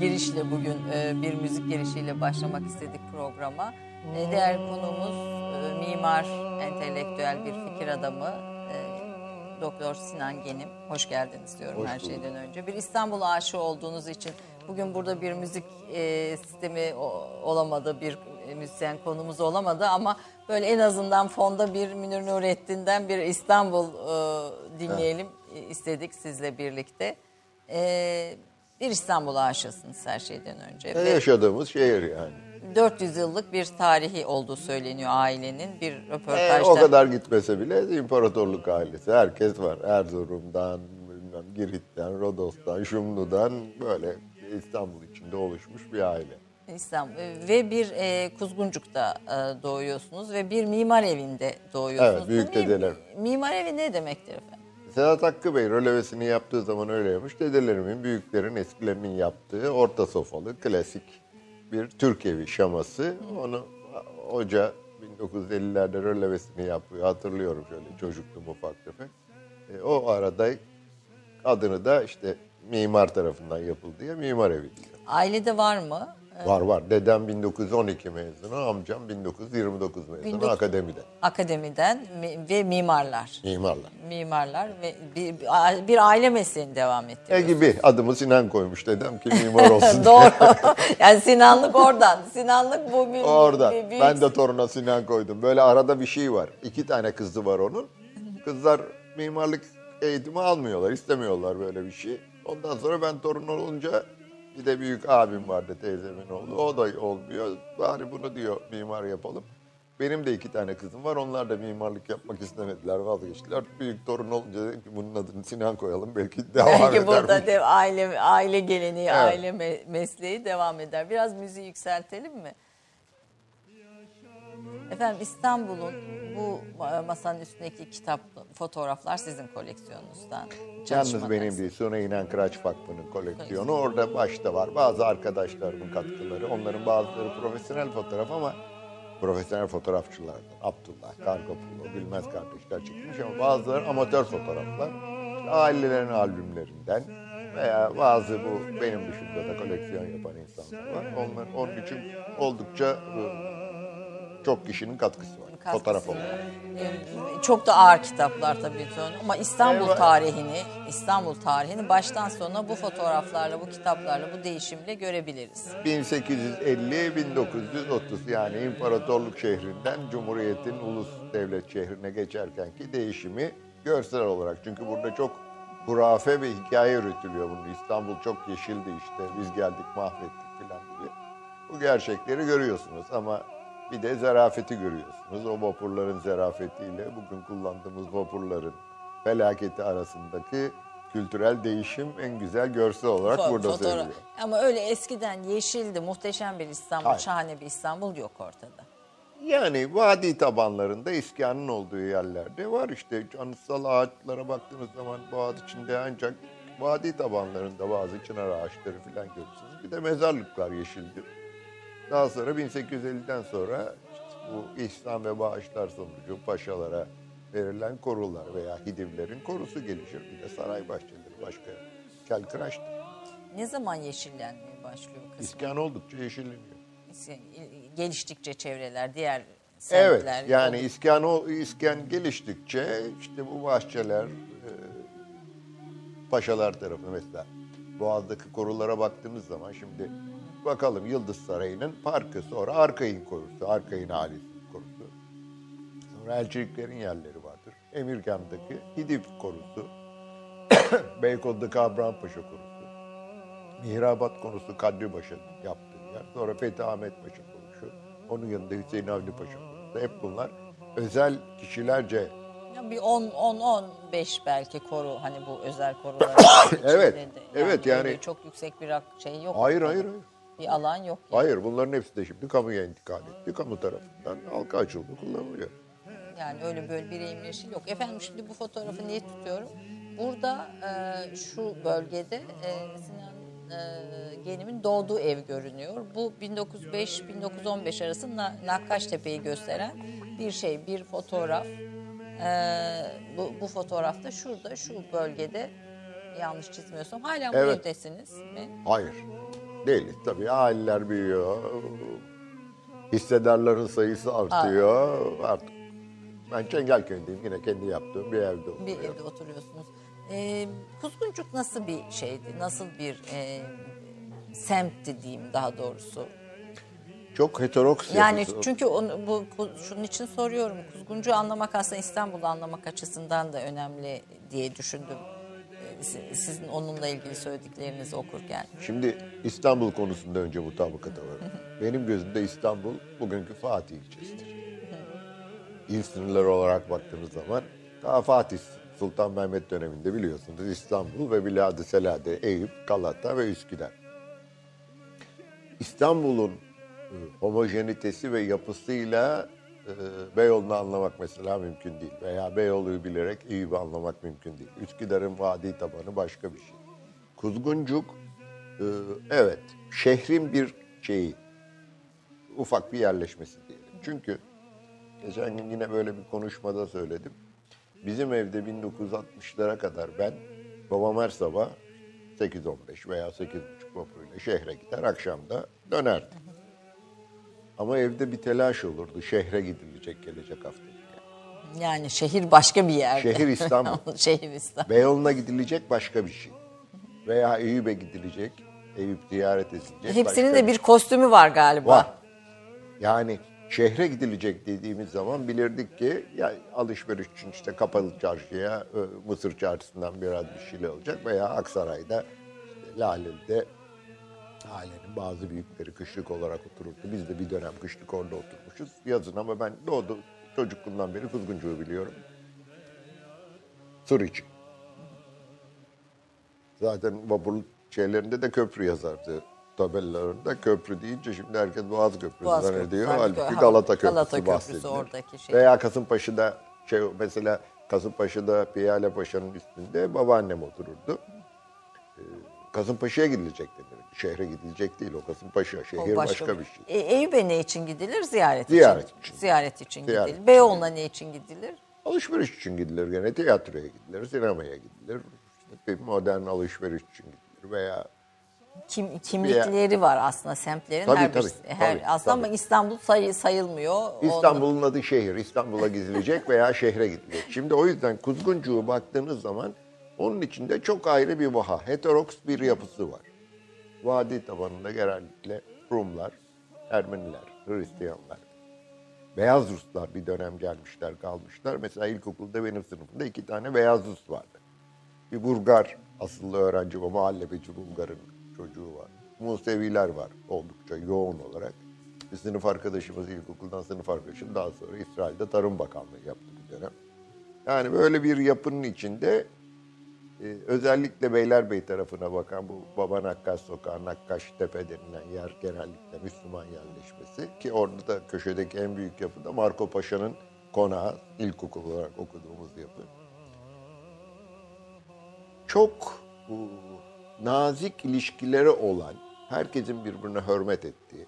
girişle bugün e, bir müzik girişiyle başlamak istedik programa. E, diğer konumuz e, mimar, entelektüel bir fikir adamı e, Doktor Sinan Genim. Hoş geldiniz diyorum Hoş her bulduk. şeyden önce. Bir İstanbul aşığı olduğunuz için bugün burada bir müzik e, sistemi o- olamadı, bir müzisyen konumuz olamadı ama böyle en azından fonda bir Münir Nurettin'den bir İstanbul e, dinleyelim e, istedik sizle birlikte. E, bir İstanbul aşığısınız her şeyden önce. Ne Ve yaşadığımız şehir yani. 400 yıllık bir tarihi olduğu söyleniyor ailenin. Bir E, röportajda o kadar gitmese bile imparatorluk ailesi. Herkes var. Erzurum'dan, bilmem, Girit'ten, Rodos'tan, Şumlu'dan böyle İstanbul içinde oluşmuş bir aile. İstanbul ve bir e, Kuzguncuk'ta e, doğuyorsunuz ve bir mimar evinde doğuyorsunuz. Evet, büyük dedeler. Mimar evi ne demektir efendim? Sedat Hakkı Bey rölevesini yaptığı zaman öyle yapmış. Dedelerimin, büyüklerin, eskilerinin yaptığı orta sofralı, klasik bir Türk evi şaması. Onu hoca 1950'lerde rölevesini yapıyor. Hatırlıyorum şöyle çocukluğum ufak tefek. E, o arada adını da işte mimar tarafından yapıldı diye mimar evi diyor. Ailede var mı? Var var. Dedem 1912 mezunu, amcam 1929 mezunu 19 akademide. Akademiden mi- ve mimarlar. Mimarlar. Mimarlar ve bir, bir aile mesleğini devam E ettiriyor. gibi adımı Sinan koymuş dedem ki mimar olsun. Doğru. yani Sinanlık oradan. Sinanlık bu bir, Orada. bir- büyük- Ben de toruna Sinan koydum. Böyle arada bir şey var. İki tane kızı var onun. Kızlar mimarlık eğitimi almıyorlar. istemiyorlar böyle bir şey. Ondan sonra ben torun olunca bir de büyük abim vardı teyzemin oğlu. O da olmuyor. Bari bunu diyor mimar yapalım. Benim de iki tane kızım var. Onlar da mimarlık yapmak istemediler. Vazgeçtiler. Büyük torun olunca dedim ki bunun adını Sinan koyalım. Belki devam Belki eder. burada dev, aile aile geleneği, Evet. aile me- mesleği devam eder. Biraz müziği yükseltelim mi? Efendim İstanbul'un bu masanın üstündeki kitap, fotoğraflar sizin koleksiyonunuzdan. Yalnız benim değil, Suna İnan Kıraç Vakfı'nın koleksiyonu. Orada başta var. Bazı arkadaşlarımın katkıları. Onların bazıları profesyonel fotoğraf ama profesyonel fotoğrafçılardan. Abdullah, Kargopulo, Bilmez kardeşler çekmiş ama bazıları amatör fotoğraflar. İşte ailelerin albümlerinden veya bazı bu benim dışında da koleksiyon yapan insanlar var. Onlar, onun için oldukça e, çok kişinin katkısı var. Katkısı Fotoğraf olarak. Çok da ağır kitaplar tabii ki ama İstanbul tarihini, İstanbul tarihini baştan sona bu fotoğraflarla, bu kitaplarla, bu değişimle görebiliriz. 1850-1930 yani imparatorluk şehrinden Cumhuriyet'in ulus devlet şehrine geçerkenki değişimi görsel olarak. Çünkü burada çok hurafe bir hikaye üretiliyor bunu. İstanbul çok yeşildi işte biz geldik mahvettik filan gibi. Bu gerçekleri görüyorsunuz ama bir de zarafeti görüyorsunuz. O vapurların zarafetiyle bugün kullandığımız vapurların felaketi arasındaki kültürel değişim en güzel görsel olarak Fo- burada fotoğraf- seriliyor. Ama öyle eskiden yeşildi, muhteşem bir İstanbul, Hayır. şahane bir İstanbul yok ortada. Yani vadi tabanlarında iskanın olduğu yerlerde var işte anıtsal ağaçlara baktığınız zaman boğaz içinde ancak vadi tabanlarında bazı çınar ağaçları falan görürsünüz. Bir de mezarlıklar yeşildir. Daha sonra 1850'den sonra bu ihsan ve bağışlar sonucu paşalara verilen korular veya hidivlerin korusu gelişir. Bir de saray bahçeleri başka kelkıraştır. Ne zaman yeşillenmeye başlıyor kısmı? İskan oldukça yeşilleniyor. Geliştikçe çevreler, diğer Evet semtler. yani oldu. iskan, o, iskan geliştikçe işte bu bahçeler e, paşalar tarafı mesela Boğaz'daki korulara baktığımız zaman şimdi bakalım Yıldız Sarayı'nın parkı sonra Arkayın korusu, Arkayın ailesinin korusu. Sonra elçiliklerin yerleri vardır. Emirgan'daki Hidiv korusu, Beykoz'daki Abrampaşa korusu, Mihrabat konusu Kadri Paşa yaptığı yer. Sonra Fethi Ahmet Paşa korusu. Onun yanında Hüseyin Avni Paşa korusu. Hep bunlar özel kişilerce bir 10 10 15 belki koru hani bu özel korular. Evet, de. evet, yani- çok yüksek bir şey yok. Hayır, hayır, hayır. Bir alan yok. yani. Hayır bunların hepsi de şimdi kamuya intikal etti. Kamu tarafından halka açıldı, kullanılıyor. Yani öyle böyle bir yeşil yok. Efendim şimdi bu fotoğrafı niye tutuyorum? Burada e, şu bölgede e, Sinan e, Genim'in doğduğu ev görünüyor. Bu 1905-1915 arası Na- Nakkaştepe'yi gösteren bir şey, bir fotoğraf. E, bu, bu fotoğrafta şurada, şu bölgede yanlış çizmiyorsam hala Evet. buradasınız mi? Hayır. Değiliz. Tabii aileler büyüyor. Hissedarların sayısı artıyor. Artık ben Çengelköy'deyim. Yine kendi yaptığım bir evde Bir oturuyorum. evde oturuyorsunuz. Ee, Kuzguncuk nasıl bir şeydi? Nasıl bir e, semtti diyeyim daha doğrusu? Çok heteroks Yani yapısı. çünkü onu, bu şunun için soruyorum. Kuzguncu anlamak aslında İstanbul'u anlamak açısından da önemli diye düşündüm. Si- Sizin onunla ilgili söylediklerinizi okurken. Şimdi İstanbul konusunda önce mutabakata var. Benim gözümde İstanbul bugünkü Fatih ilçesidir. İl sınırları olarak baktığınız zaman daha Fatih Sultan Mehmet döneminde biliyorsunuz İstanbul ve Bilad-ı Selade, Eyüp, Galata ve Üsküdar. İstanbul'un e, homojenitesi ve yapısıyla Beyoğlu'nu anlamak mesela mümkün değil. Veya Beyoğlu'yu bilerek Eyüp'ü anlamak mümkün değil. Üsküdar'ın vadi tabanı başka bir şey. Kuzguncuk, e, evet, şehrin bir şeyi, ufak bir yerleşmesi diyelim. Çünkü geçen gün yine böyle bir konuşmada söyledim. Bizim evde 1960'lara kadar ben, babam her sabah 8.15 veya 8.30 vapuruyla şehre gider, akşam da dönerdi. Ama evde bir telaş olurdu, şehre gidilecek gelecek hafta. Yani şehir başka bir yerde. Şehir İstanbul. şehir İstanbul. Beyoğlu'na gidilecek başka bir şey. Veya Eyüp'e gidilecek, Eyüp ziyaret edilecek Hepsinin de bir kostümü var galiba. Var. Yani şehre gidilecek dediğimiz zaman bilirdik ki ya alışveriş için işte kapalı çarşıya e, Mısır çarşısından biraz bir şeyler olacak veya Aksaray'da işte Laleli'de ailenin bazı büyükleri kışlık olarak otururdu. Biz de bir dönem kışlık orada oturmuşuz yazın ama ben doğdu çocukluğumdan beri Kuzguncuğu biliyorum. Sur için. Zaten vapur şeylerinde de köprü yazardı tabelalarında. Köprü deyince şimdi herkes Boğaz Köprüsü Boğaz zannediyor. Köprüsü, Halbuki halbuki Galata Köprüsü Galata Köprüsü oradaki şey. Veya Kasımpaşa'da şey mesela Kasımpaşa'da Piyale Paşa'nın üstünde babaannem otururdu. Kasımpaşa'ya gidilecek denir. Şehre gidilecek değil o Kasımpaşa. O Şehir başka, bir şey. E, Eyüp'e ne için gidilir? Ziyaret, Ziyaret için. için. Ziyaret için Ziyaret gidilir. Beyoğlu'na ne için gidilir? Alışveriş için gidilir gene. Tiyatroya gidilir, sinemaya gidilir. İşte bir modern alışveriş için gidilir veya Kim, kimlikleri var aslında semtlerin Tabii, her bir tabii, her tabii, aslında tabii. ama İstanbul say, sayılmıyor. İstanbul'un adı şehir. İstanbul'a gidilecek veya şehre gidilecek. Şimdi o yüzden Kuzguncuğu baktığınız zaman onun içinde çok ayrı bir vaha, heteroks bir yapısı var. Vadi tabanında genellikle Rumlar, Ermeniler, Hristiyanlar, Beyaz Ruslar bir dönem gelmişler, kalmışlar. Mesela ilkokulda benim sınıfımda iki tane Beyaz Rus vardı. Bir Bulgar asıllı öğrenci var, mahallebeci Bulgar'ın çocuğu var. Museviler var oldukça yoğun olarak. Bir sınıf arkadaşımız ilkokuldan sınıf arkadaşım daha sonra İsrail'de Tarım Bakanlığı yaptı bir dönem. Yani böyle bir yapının içinde e, özellikle Beylerbeyi tarafına bakan bu Baba Nakkaş Sokağı, Nakkaş Tepe denilen yer genellikle Müslüman yerleşmesi. Ki orada da köşedeki en büyük yapı da Marco Paşa'nın konağı, ilkokul olarak okuduğumuz yapı çok e, nazik ilişkileri olan, herkesin birbirine hürmet ettiği,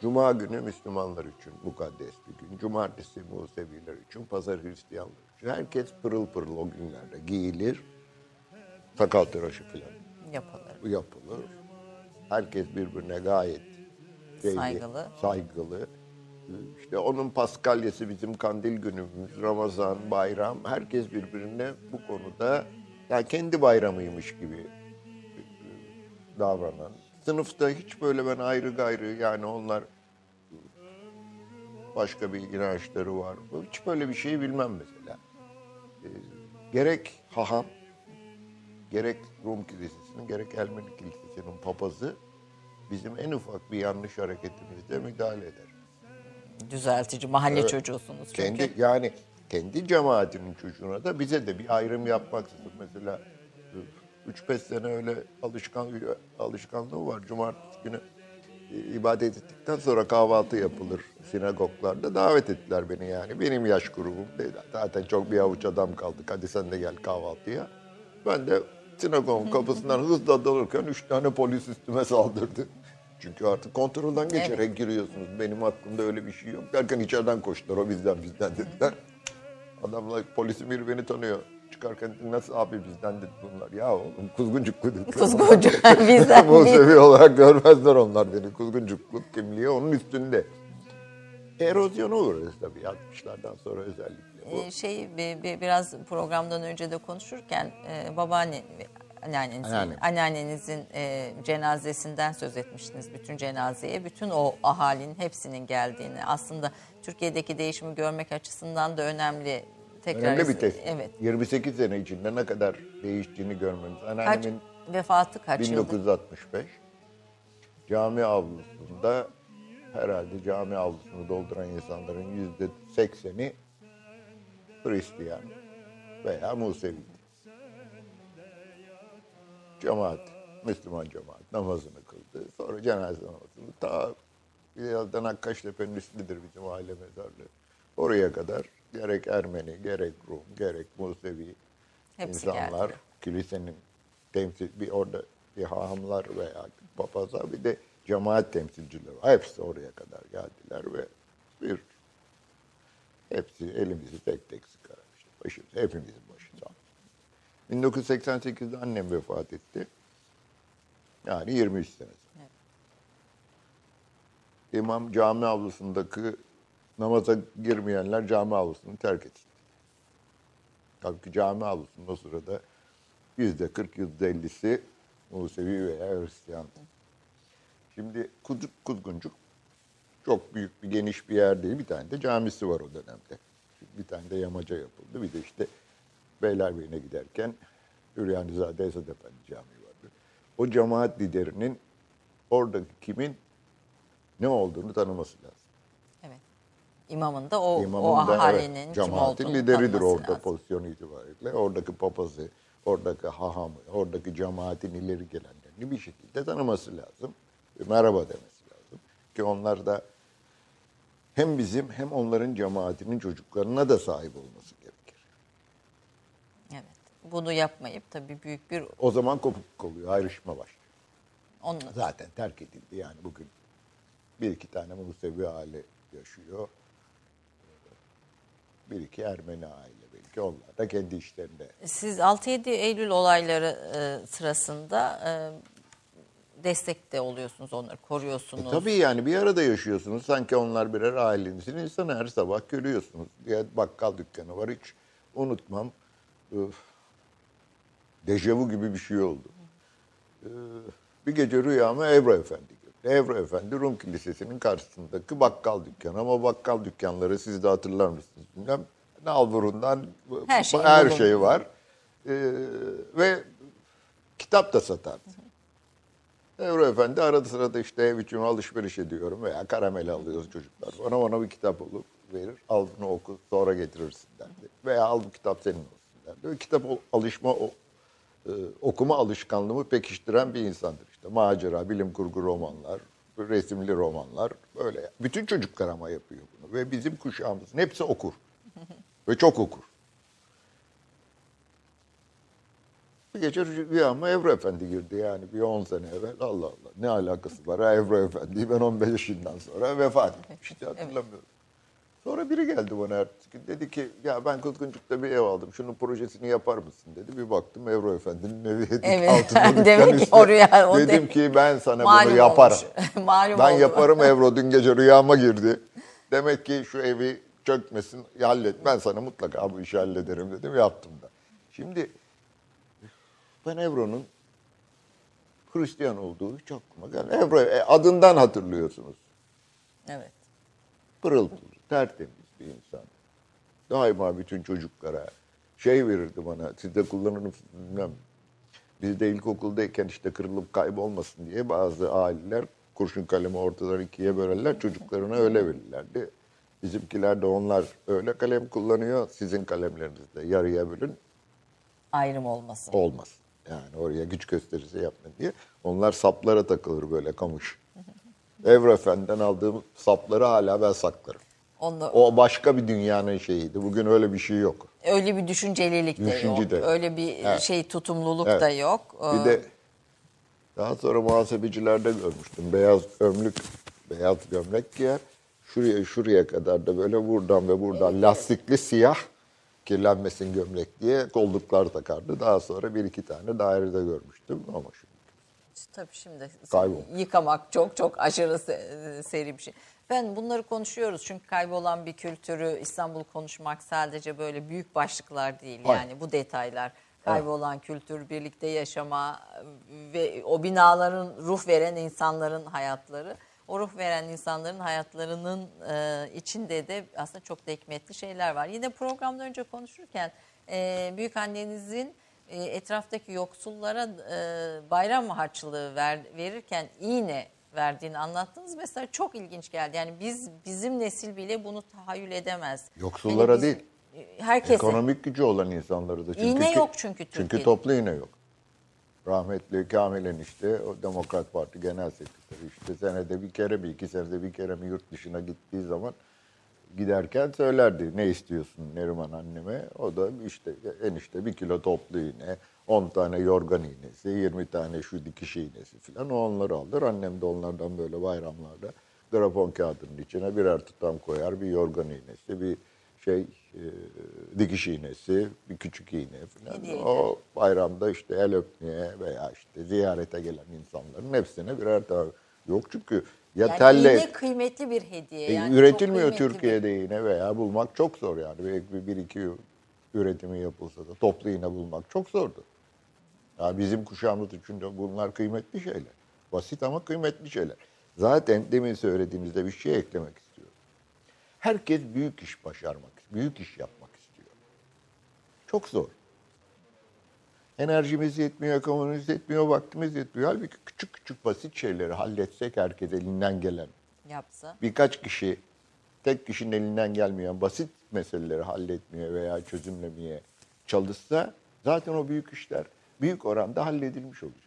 Cuma günü Müslümanlar için mukaddes bir gün, Cumartesi Museviler için, Pazar Hristiyanlar için. Herkes pırıl pırıl o günlerde giyilir, sakal tıraşı falan yapılır. yapılır. Herkes birbirine gayet şeyli, Saygılı. saygılı. İşte onun Paskalyası bizim kandil günümüz, Ramazan, bayram. Herkes birbirine bu konuda yani kendi bayramıymış gibi davranan. Sınıfta hiç böyle ben ayrı gayrı yani onlar başka bir inançları var. Hiç böyle bir şeyi bilmem mesela. Ee, gerek haham, gerek Rum Kilisesi'nin, gerek Ermeni Kilisesi'nin papazı bizim en ufak bir yanlış hareketimizde müdahale eder. Düzeltici mahalle çocuğusunuz çünkü. Kendi yani kendi cemaatinin çocuğuna da bize de bir ayrım yapmaksızın mesela 3-5 sene öyle alışkan alışkanlığı var. Cumartesi günü e, ibadet ettikten sonra kahvaltı yapılır sinagoglarda. Davet ettiler beni yani. Benim yaş grubum değil. Zaten çok bir avuç adam kaldık. Hadi sen de gel kahvaltıya. Ben de sinagogun kapısından hızla dalırken üç tane polis üstüme saldırdı. Çünkü artık kontrolden geçerek giriyorsunuz. Benim hakkımda öyle bir şey yok. Derken içeriden koştular. O bizden bizden dediler. Adamlar polisin biri beni tanıyor. çıkarken nasıl abi bizden dedi bunlar. Ya oğlum kuzguncuklu dedi. Kuzguncu bizden bir Musevi olarak görmezler onlar beni. Kuzguncukluk kimliği onun üstünde. Erozyona uğrarız tabii 60'lardan sonra özellikle. Ee, şey bi- bi- biraz programdan önce de konuşurken e, babaanne anneannenizin, Anneannem. anneannenizin e, cenazesinden söz etmiştiniz bütün cenazeye. Bütün o ahalinin hepsinin geldiğini aslında Türkiye'deki değişimi görmek açısından da önemli. Tekrar önemli bir tespit. Evet. 28 sene içinde ne kadar değiştiğini görmemiz. Kaç, Anneannemin vefatı kaç yıldı? 1965 cami avlusunda herhalde cami avlusunu dolduran insanların yüzde sekseni Hristiyan veya Musevi. Cemaat, Müslüman cemaat namazını kıldı. Sonra cenaze namazını ta birazdan Hakkaştepe'nin üstündedir bizim aile mezarlığı. Oraya kadar gerek Ermeni, gerek Rum, gerek Musevi Hepsi insanlar geldi. kilisenin temsil bir orada bir hahamlar veya papazlar bir de cemaat temsilcileri. Hepsi oraya kadar geldiler ve bir hepsi elimizi tek tek sıkarak işte başı, hepimizin başı sağ olsun. 1988'de annem vefat etti. Yani 23 sene sonra. İmam cami avlusundaki namaza girmeyenler cami avlusunu terk etsin. Halbuki cami avlusunun o sırada yüzde 40, yüzde 50'si Musevi veya Hristiyan. Şimdi Kuzguncuk çok büyük bir geniş bir yer değil. Bir tane de camisi var o dönemde. Bir tane de yamaca yapıldı. Bir de işte Beylerbeyi'ne giderken Üryanizade Esad Efendi Camii vardı. O cemaat liderinin oradaki kimin ne olduğunu tanıması lazım. Evet. İmamın da o, İmamın o da ahalinin evet, kim cemaatin olduğunu lideridir orada lazım. pozisyonu itibariyle. Oradaki papazı, oradaki hahamı, oradaki cemaatin ileri gelenlerini bir şekilde tanıması lazım. Ve merhaba demesi lazım. Ki onlar da hem bizim hem onların cemaatinin çocuklarına da sahip olması gerekir. Evet. Bunu yapmayıp tabii büyük bir O zaman kopukluk oluyor, ayrışma başlıyor. onunla Zaten terk edildi yani bugün. Bir iki tane Musevi aile yaşıyor. Bir iki Ermeni aile belki. Onlar da kendi işlerinde Siz 6-7 Eylül olayları e, sırasında e, destekte oluyorsunuz onları, koruyorsunuz. E tabii yani bir arada yaşıyorsunuz. Sanki onlar birer ailenizin insanı her sabah görüyorsunuz. Ya bakkal dükkanı var hiç unutmam. Öf. Dejavu gibi bir şey oldu. Ee, bir gece rüyama Ebru Efendi girdi. Ebru Efendi Rum Kilisesi'nin karşısındaki bakkal dükkanı. Ama bakkal dükkanları siz de hatırlar mısınız bilmem. Nalburundan Her şey her şey var. Ee, ve kitap da satardı. Ebru Efendi arada sırada işte ev için alışveriş ediyorum veya karamel alıyoruz çocuklar. Bana bana bir kitap olup verir. Al bunu oku sonra getirirsin derdi. Veya al bu kitap senin olsun derdi. Ve kitap alışma o, e, okuma alışkanlığımı pekiştiren bir insandır. İşte macera, bilim kurgu romanlar, resimli romanlar böyle. Bütün çocuklar ama yapıyor bunu. Ve bizim kuşağımızın hepsi okur. Ve çok okur. Bir gece rüyama Evro Efendi girdi yani bir 10 sene evvel. Allah Allah ne alakası var ha Evro Efendi ben 15 yaşından sonra vefat etmiş. Hiç hatırlamıyorum. Sonra biri geldi bana ertesi gün. Dedi ki ya ben Kuzguncuk'ta bir ev aldım. Şunun projesini yapar mısın dedi. Bir baktım Evro Efendi'nin evi Evet. altında Demek ki o rüya- o Dedim de- ki ben sana Malum bunu yaparım. Malum ben oldu. yaparım Evro dün gece rüyama girdi. Demek ki şu evi çökmesin hallet. Ben sana mutlaka bu işi hallederim dedim yaptım da. Şimdi ben Evro'nun Hristiyan olduğu hiç aklıma gelmedi. Evro e, adından hatırlıyorsunuz. Evet. Pırıl pırıl, tertemiz bir insan. Daima bütün çocuklara şey verirdi bana. Siz de kullanır mısınız bilmem. Biz de ilkokuldayken işte kırılıp kaybolmasın diye bazı aileler kurşun kalemi ortadan ikiye bölerler. Çocuklarına öyle verirlerdi. Bizimkiler de onlar öyle kalem kullanıyor. Sizin kalemlerinizi de yarıya bölün. Ayrım olmasın. Olmaz. Yani oraya güç gösterisi yapma diye. Onlar saplara takılır böyle kamış. Evro Efendi'den aldığım sapları hala ben saklarım. Onu, O başka bir dünyanın şeyiydi. Bugün öyle bir şey yok. öyle bir düşüncelilik de Düşünce yok. de. Öyle bir Evet. şey tutumluluk Evet. da yok. Bir Ee, de daha sonra muhasebecilerde görmüştüm. Beyaz önlük, beyaz gömlek giyer. Şuraya şuraya kadar da böyle buradan ve buradan lastikli siyah kirlenmesin gömlek diye kolluklar takardı. Daha sonra bir iki tane dairede görmüştüm ama şimdi Tabii şimdi Kaybol. yıkamak çok çok aşırı se- seri bir şey. Ben bunları konuşuyoruz çünkü kaybolan bir kültürü İstanbul'u konuşmak sadece böyle büyük başlıklar değil. Hayır. Yani bu detaylar kaybolan kültür, birlikte yaşama ve o binaların ruh veren insanların hayatları. O ruh veren insanların hayatlarının e, içinde de aslında çok da hikmetli şeyler var. Yine programdan önce konuşurken e, büyük annenizin e, etraftaki yoksullara e, bayram harçlığı ver, verirken iğne verdiğini anlattınız. Mesela çok ilginç geldi. Yani biz bizim nesil bile bunu tahayyül edemez. Yoksullara Hani biz- değil. Herkese. ekonomik gücü olan insanları da. Çünkü İğne yok çünkü Çünkü Türkiye'de. toplu iğne yok. Rahmetli Kamil Enişte, o Demokrat Parti Genel Sekreteri işte senede bir kere mi, iki senede bir kere mi yurt dışına gittiği zaman giderken söylerdi ne istiyorsun Neriman anneme. O da işte enişte bir kilo toplu iğne, 10 tane yorgan iğnesi, 20 tane şu dikiş iğnesi falan o onları alır. Annem de onlardan böyle bayramlarda grafon kağıdının içine birer tutam koyar. Bir yorgan iğnesi, bir şey e, dikiş iğnesi, bir küçük iğne falan. O bayramda işte el öpmeye veya işte ziyarete gelen insanların hepsine birer tane. Yok çünkü ya yani telle iğne kıymetli bir hediye. e, Yani üretilmiyor kıymetli bir- Türkiye'de iğne veya bulmak çok zor yani. Bir, bir, bir iki üretimi yapılsa da toplu iğne bulmak çok zordu. Ya bizim kuşağımız için de bunlar kıymetli şeyler. Basit ama kıymetli şeyler. Zaten demin söylediğinizde bir şey eklemek istiyorum. Herkes büyük iş başarmak, büyük iş yapmak istiyor. Çok zor. Enerjimiz yetmiyor, ekonomimiz yetmiyor, vaktimiz yetmiyor. Halbuki küçük küçük basit şeyleri halletsek herkes elinden gelen yapsa. birkaç kişi tek kişinin elinden gelmeyen basit meseleleri halletmeye veya çözümlemeye çalışsa zaten o büyük işler büyük oranda halledilmiş olacak.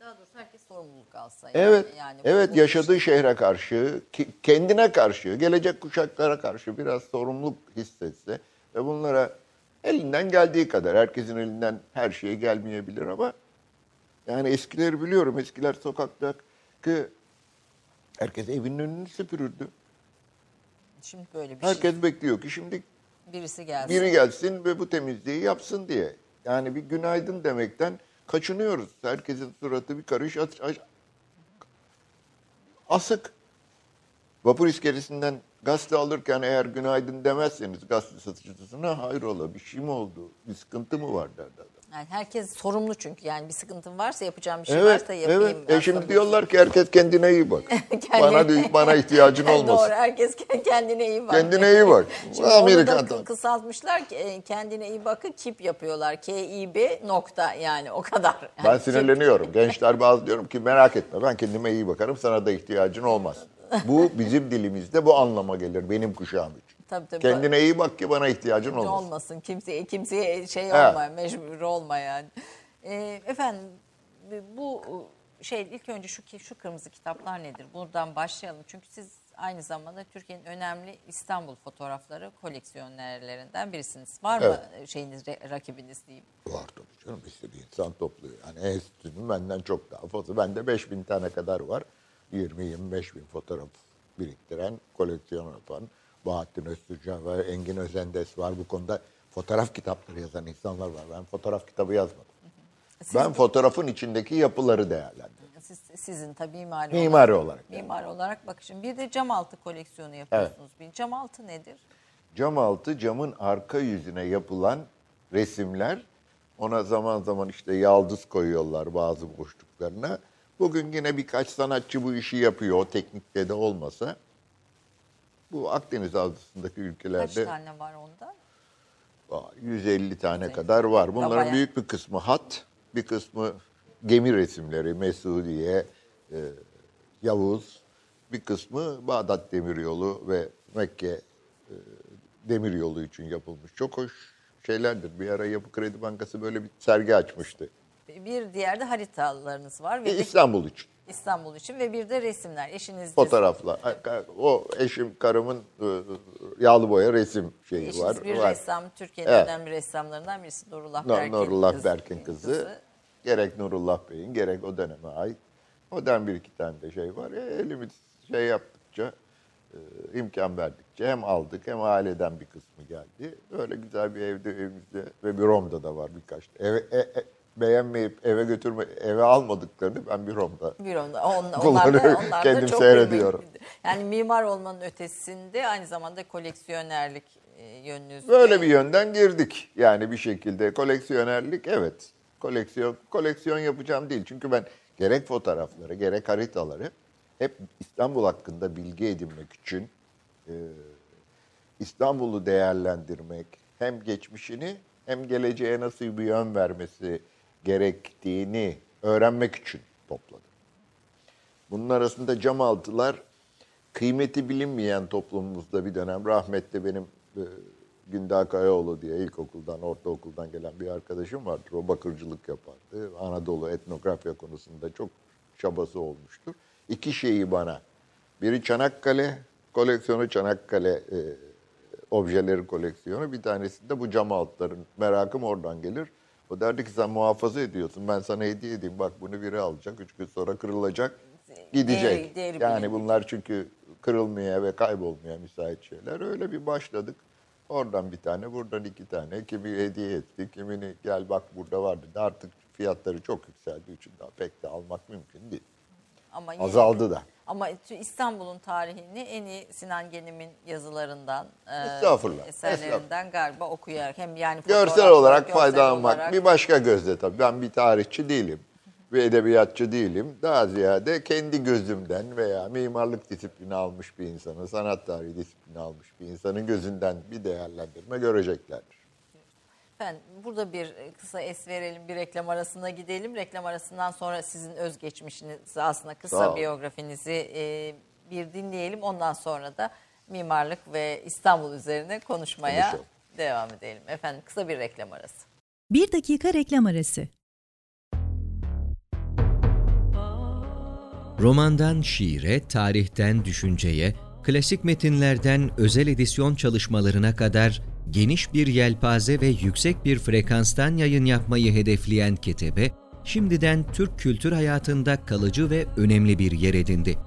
Daha doğrusu herkes sorumluluk alsa. Yani, Evet, yani bu- evet bu- yaşadığı şehre karşı, kendine karşı, gelecek kuşaklara karşı biraz sorumluluk hissetse ve bunlara elinden geldiği kadar, herkesin elinden her şey gelmeyebilir ama yani eskileri biliyorum, eskiler sokakta ki herkes evinin önünü süpürürdü. Şimdi böyle bir şey. Herkes bekliyor ki şimdi Birisi gelsin. biri gelsin ve bu temizliği yapsın diye. Yani bir günaydın demekten kaçınıyoruz. Herkesin suratı bir karış aç- aç- asık. Vapur iskelesinden gazete alırken eğer günaydın demezseniz gazete satıcısına hayrola bir şey mi oldu, bir sıkıntı mı var derdi adam. Yani herkes sorumlu çünkü. Yani bir sıkıntın varsa yapacağım bir şey Evet, varsa yapayım. evet. E şimdi diyorlar ki herkes kendine iyi bak. bana bana ihtiyacın olmasın. Doğru herkes kendine iyi bak. Kendine iyi bak. Şimdi onu da Amerika'dan. kısaltmışlar ki e, kendine iyi bakı KİP yapıyorlar. K-İ-B nokta yani o kadar. Ben Yani sinirleniyorum. Gençler bazı diyorum ki merak etme ben kendime iyi bakarım sana da ihtiyacın olmaz. Bu bizim dilimizde bu anlama gelir benim kuşağım için. Tabii, tabii. Kendine iyi bak ki bana ihtiyacın Olmasın. olmasın. Kimseye kimseye şey Evet. olma, mecbur olma yani. Ee, efendim bu şey ilk önce şu ki şu kırmızı kitaplar nedir? Buradan başlayalım. Çünkü siz aynı zamanda Türkiye'nin önemli İstanbul fotoğrafları koleksiyonerlerinden birisiniz. Var mı şeyiniz rakibiniz diyeyim? Var tabii canım bir sürü insan topluyor. Yani enstitünün benden çok daha fazla. Bende 5000 tane kadar var. 20-25 bin fotoğraf biriktiren, koleksiyon yapan Bahattin Öztürkcan ve Engin Özendes var. Bu konuda fotoğraf kitapları yazan insanlar var. Ben fotoğraf kitabı yazmadım. ben fotoğrafın içindeki yapıları değerlendiriyorum. Siz, sizin tabii mimari, Mimari olarak. yani. Mimari olarak bakışın. Bir de cam altı koleksiyonu yapıyorsunuz. Bir cam altı nedir? Cam altı camın arka yüzüne yapılan resimler. Ona zaman zaman işte yaldız koyuyorlar bazı boşluklarına. Bugün yine birkaç sanatçı bu işi yapıyor. O teknikte de olmasa. Bu Akdeniz Havzası'ndaki Kaç ülkelerde tane var onda? Aa, 150 tane kadar var. Bunların bayağı. büyük bir kısmı hat, bir kısmı gemi resimleri, Mesudiye, e, Yavuz, bir kısmı Bağdat Demiryolu ve Mekke e, Demiryolu için yapılmış. Çok hoş şeylerdir. Bir ara Yapı Kredi Bankası böyle bir sergi açmıştı. Bir diğer de haritalarınız var ve E, İstanbul için İstanbul için ve bir de resimler. Eşiniz de fotoğrafla. O eşim, karımın e, yağlı boya resim şeyi eşiniz var. bir var. ressam, Türkiye'nin Evet. önemli ressamlarından birisi Nurullah Nur- Berk'in Nurullah kız- Berk'in kızı. Gerek Nurullah Bey'in gerek o döneme ait. Odan bir iki tane de şey var. E, elimiz şey yaptıkça e, imkan verdikçe hem aldık hem aileden bir kısmı geldi. Öyle güzel bir evde evimizde ve bir Rom'da da var birkaç. Eve, e, e, beğenmeyip eve götürme eve almadıklarını ben bir Rom'da Bir onda, on, onlar da, onlar da kendim çok seyrediyorum. kıymetli. Yani mimar olmanın ötesinde aynı zamanda koleksiyonerlik e, yönünüz. Böyle bir yönden girdik. Yani bir şekilde koleksiyonerlik evet. Koleksiyon koleksiyon yapacağım değil. Çünkü ben gerek fotoğrafları gerek haritaları hep İstanbul hakkında bilgi edinmek için e, İstanbul'u değerlendirmek hem geçmişini hem geleceğe nasıl bir yön vermesi gerektiğini öğrenmek için topladım. Bunun arasında cam altılar kıymeti bilinmeyen toplumumuzda bir dönem rahmetli benim e, Günday Kayaoğlu diye ilkokuldan, ortaokuldan gelen bir arkadaşım vardır. O bakırcılık yapardı. Anadolu etnografya konusunda çok çabası olmuştur. İki şeyi bana. Biri Çanakkale koleksiyonu, Çanakkale e, objeleri koleksiyonu. Bir tanesi de bu cam altların. Merakım oradan gelir. O derdi ki sen muhafaza ediyorsun. Ben sana hediye edeyim. Bak bunu biri alacak. Üç gün sonra kırılacak. Gidecek. Değeri- değeri yani bunlar çünkü kırılmaya ve kaybolmaya müsait şeyler. Öyle bir başladık. Oradan bir tane, buradan iki tane. Kimi hediye etti, kimini gel bak burada var dedi. Artık fiyatları çok yükseldiği için daha pek de almak mümkün değil. Ama Azaldı da. Ama İstanbul'un tarihini en iyi Sinan Genim'in yazılarından, e, Estağfurullah, eserlerinden galiba okuyarak hem yani Görsel olarak görsel faydalanmak olarak- bir başka gözle tabii. Ben bir tarihçi değilim. Bir edebiyatçı değilim. Daha ziyade kendi gözümden veya mimarlık disiplini almış bir insanın, sanat tarihi disiplini almış bir insanın gözünden bir değerlendirme göreceklerdir. Efendim burada bir e, kısa es verelim, bir reklam arasına gidelim. Reklam arasından sonra sizin özgeçmişinizi aslında kısa biyografinizi e, bir dinleyelim. Ondan sonra da mimarlık ve İstanbul üzerine konuşmaya Konuşalım. devam edelim. Efendim kısa bir reklam arası. Bir dakika reklam arası. Romandan şiire, tarihten düşünceye, klasik metinlerden özel edisyon çalışmalarına kadar geniş bir yelpaze ve yüksek bir frekanstan yayın yapmayı hedefleyen Ketebe, şimdiden Türk kültür hayatında kalıcı ve önemli bir yer edindi.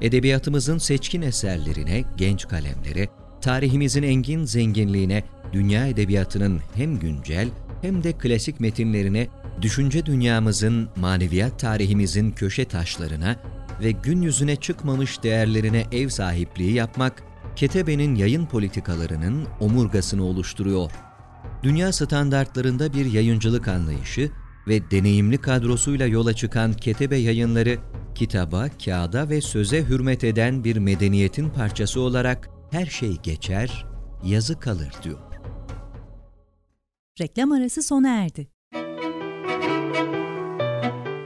Edebiyatımızın seçkin eserlerine, genç kalemlere, tarihimizin engin zenginliğine, dünya edebiyatının hem güncel hem de klasik metinlerine, düşünce dünyamızın, maneviyat tarihimizin köşe taşlarına ve gün yüzüne çıkmamış değerlerine ev sahipliği yapmak, Ketebe'nin yayın politikalarının omurgasını oluşturuyor. Dünya standartlarında bir yayıncılık anlayışı ve deneyimli kadrosuyla yola çıkan Ketebe Yayınları, kitaba, kağıda ve söze hürmet eden bir medeniyetin parçası olarak her şey geçer, yazı kalır diyor. Reklam arası sona erdi.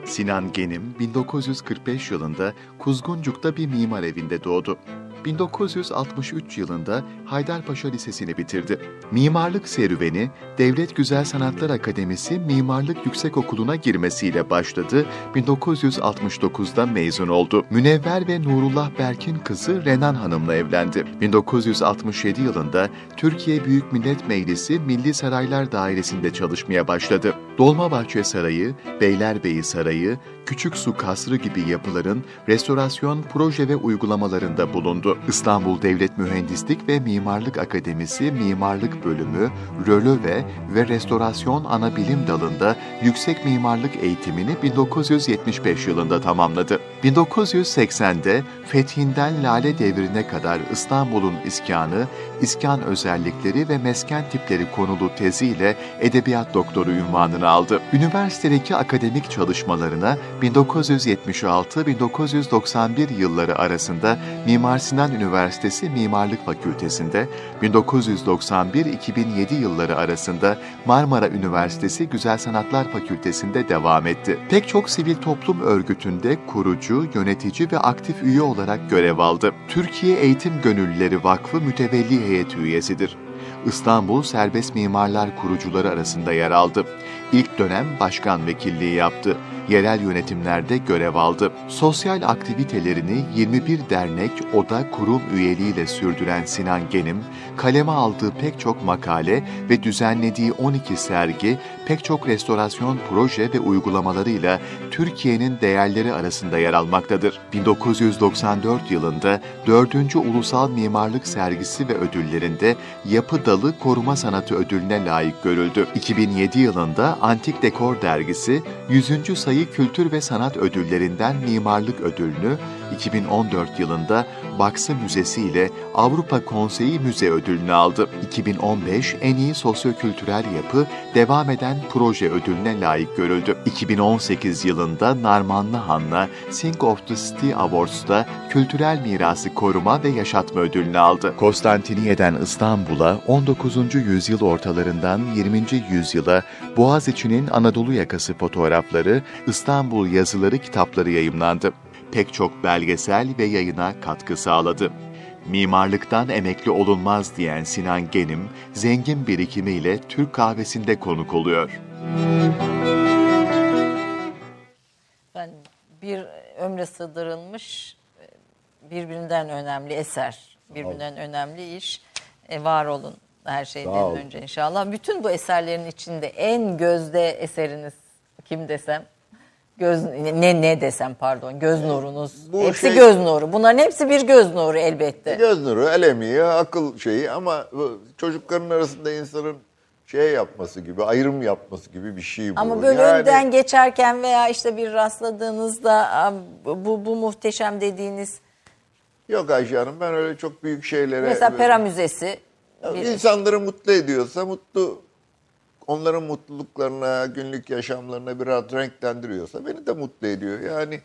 Sinan Genim 1945 yılında Kuzguncuk'ta bir mimar evinde doğdu. 1963 yılında Haydarpaşa Lisesi'ni bitirdi. Mimarlık serüveni Devlet Güzel Sanatlar Akademisi Mimarlık Yüksekokulu'na girmesiyle başladı. 1969'da mezun oldu. Münevver ve Nurullah Berk'in kızı Renan Hanım'la evlendi. 1967 yılında Türkiye Büyük Millet Meclisi Milli Saraylar Dairesi'nde çalışmaya başladı. Dolmabahçe Sarayı, Beylerbeyi Sarayı, Küçük Su Kasrı gibi yapıların restorasyon proje ve uygulamalarında bulundu. İstanbul Devlet Mühendislik ve Mimarlık Akademisi Mimarlık Bölümü, Rölöve ve Restorasyon Ana Bilim Dalı'nda yüksek mimarlık eğitimini 1975 yılında tamamladı. 1980'de Fethinden Lale Devri'ne kadar İstanbul'un iskanı, iskan özellikleri ve mesken tipleri konulu teziyle edebiyat doktoru ünvanını aldı. Üniversitedeki akademik çalışmalarına 1976-1991 yılları arasında Mimar Sinan Üniversitesi Mimarlık Fakültesi'nde, 1991-2007 yılları arasında Marmara Üniversitesi Güzel Sanatlar Fakültesi'nde devam etti. Pek çok sivil toplum örgütünde kurucu, yönetici ve aktif üye olarak görev aldı. Türkiye Eğitim Gönüllüleri Vakfı mütevelli heyet üyesidir. İstanbul Serbest Mimarlar kurucuları arasında yer aldı. İlk dönem başkan vekilliği yaptı. Yerel yönetimlerde görev aldı. Sosyal aktivitelerini 21 dernek, oda, kurum üyeliğiyle sürdüren Sinan Genim, kaleme aldığı pek çok makale ve düzenlediği 12 sergi, pek çok restorasyon proje ve uygulamalarıyla Türkiye'nin değerleri arasında yer almaktadır. 1994 yılında 4. Ulusal Mimarlık Sergisi ve ödüllerinde Yapı Dalı Koruma Sanatı ödülüne layık görüldü. 2007 yılında Antik Dekor Dergisi 100. sayı Kültür ve Sanat Ödüllerinden Mimarlık Ödülünü, 2014 yılında Baksı Müzesi ile Avrupa Konseyi Müze Ödülünü aldı. 2015 En iyi Sosyokültürel Yapı Devam Eden Proje Ödülüne layık görüldü. 2018 yılında Narmanlı Han'la Think of the City Awards'ta Kültürel Mirası Koruma ve Yaşatma Ödülünü aldı. Konstantiniyye'den İstanbul'a 19. yüzyıl ortalarından 20. yüzyıla Boğaziçi'nin Anadolu yakası fotoğrafları, İstanbul yazıları kitapları yayımlandı pek çok belgesel ve yayına katkı sağladı. Mimarlıktan emekli olunmaz diyen Sinan Genim, zengin birikimiyle Türk kahvesinde konuk oluyor. Ben bir ömre sığdırılmış birbirinden önemli eser, birbirinden önemli iş. E, var olun her şeyden Sağ önce inşallah. Bütün bu eserlerin içinde en gözde eseriniz kim desem? Göz ne ne desem pardon göz nurunuz. bu hepsi şey- göz nuru. Bunların hepsi bir göz nuru elbette. Göz nuru, el emeği, akıl şeyi ama çocukların arasında insanın şey yapması gibi, ayrım yapması gibi bir şey bu. Ama böyle Yani- önden geçerken veya işte bir rastladığınızda "Aa, bu bu muhteşem dediğiniz Yok Ayşe Hanım ben öyle çok büyük şeylere... mesela Pera Müzesi bir- İnsanları mutlu ediyorsa mutlu, onların mutluluklarına, günlük yaşamlarına biraz renklendiriyorsa beni de mutlu ediyor. Yani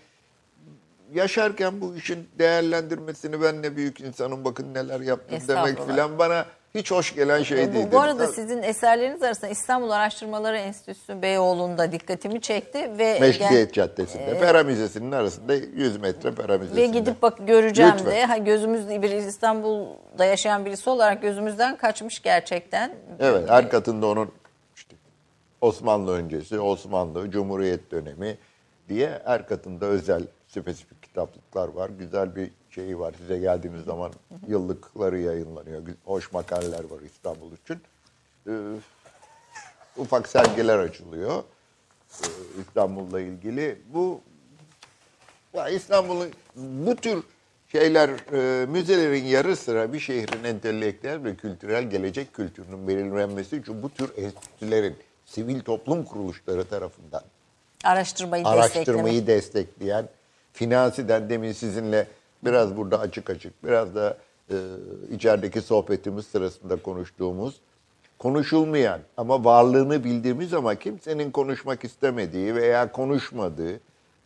yaşarken bu işin değerlendirmesini ben ne büyük insanım bakın neler yaptım demek filan bana hiç hoş gelen şey E, değil. Bu, bu arada sizin eserleriniz arasında İstanbul Araştırmaları Enstitüsü Beyoğlu'nda dikkatimi çekti ve Meşrutiyet Caddesi'nde, Pera Müzesi'nin arasında 100 metre Pera Müzesi'nde. ve gidip bak göreceğim Lütfen. de ha, gözümüz bir İstanbul'da yaşayan birisi olarak gözümüzden kaçmış gerçekten. Evet, her katında onun Osmanlı öncesi, Osmanlı, Cumhuriyet dönemi diye her katında özel spesifik kitaplıklar var. Güzel bir şeyi var. Size geldiğiniz zaman yıllıkları yayınlanıyor. Hoş makaleler var İstanbul için. Ee, ufak sergiler açılıyor. Ee, İstanbul'la ilgili. Bu İstanbul'un bu tür şeyler, e, müzelerin yarı sıra bir şehrin entelektüel ve kültürel gelecek kültürünün belirlenmesi için bu tür enstitülerin sivil toplum kuruluşları tarafından Araştırmayı, araştırmayı destekleyen, finansiden demin sizinle biraz burada açık açık, biraz da e, içerideki sohbetimiz sırasında konuştuğumuz, konuşulmayan ama varlığını bildiğimiz ama kimsenin konuşmak istemediği veya konuşmadığı, e,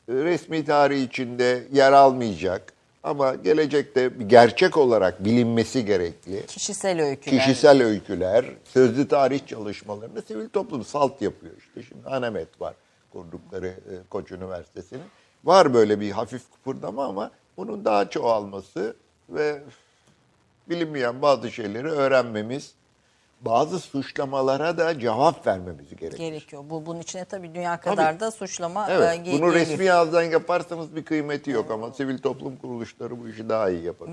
resmi tarih içinde yer almayacak ama gelecekte gerçek olarak bilinmesi gerekli Kişisel öyküler. kişisel öyküler, sözlü tarih çalışmalarını sivil toplum salt yapıyor işte. Şimdi Anemet var kurdukları e, Koç Üniversitesi'nin. Var böyle bir hafif kıpırdama ama bunun daha çoğalması ve bilinmeyen bazı şeyleri öğrenmemiz, bazı suçlamalara da cevap vermemiz gerekiyor. gerekiyor. Bu bunun içine tabii dünya kadar da suçlama Evet, e, ge- bunu resmi ağızdan yaparsanız bir kıymeti yok ama sivil toplum kuruluşları bu işi daha iyi yapar.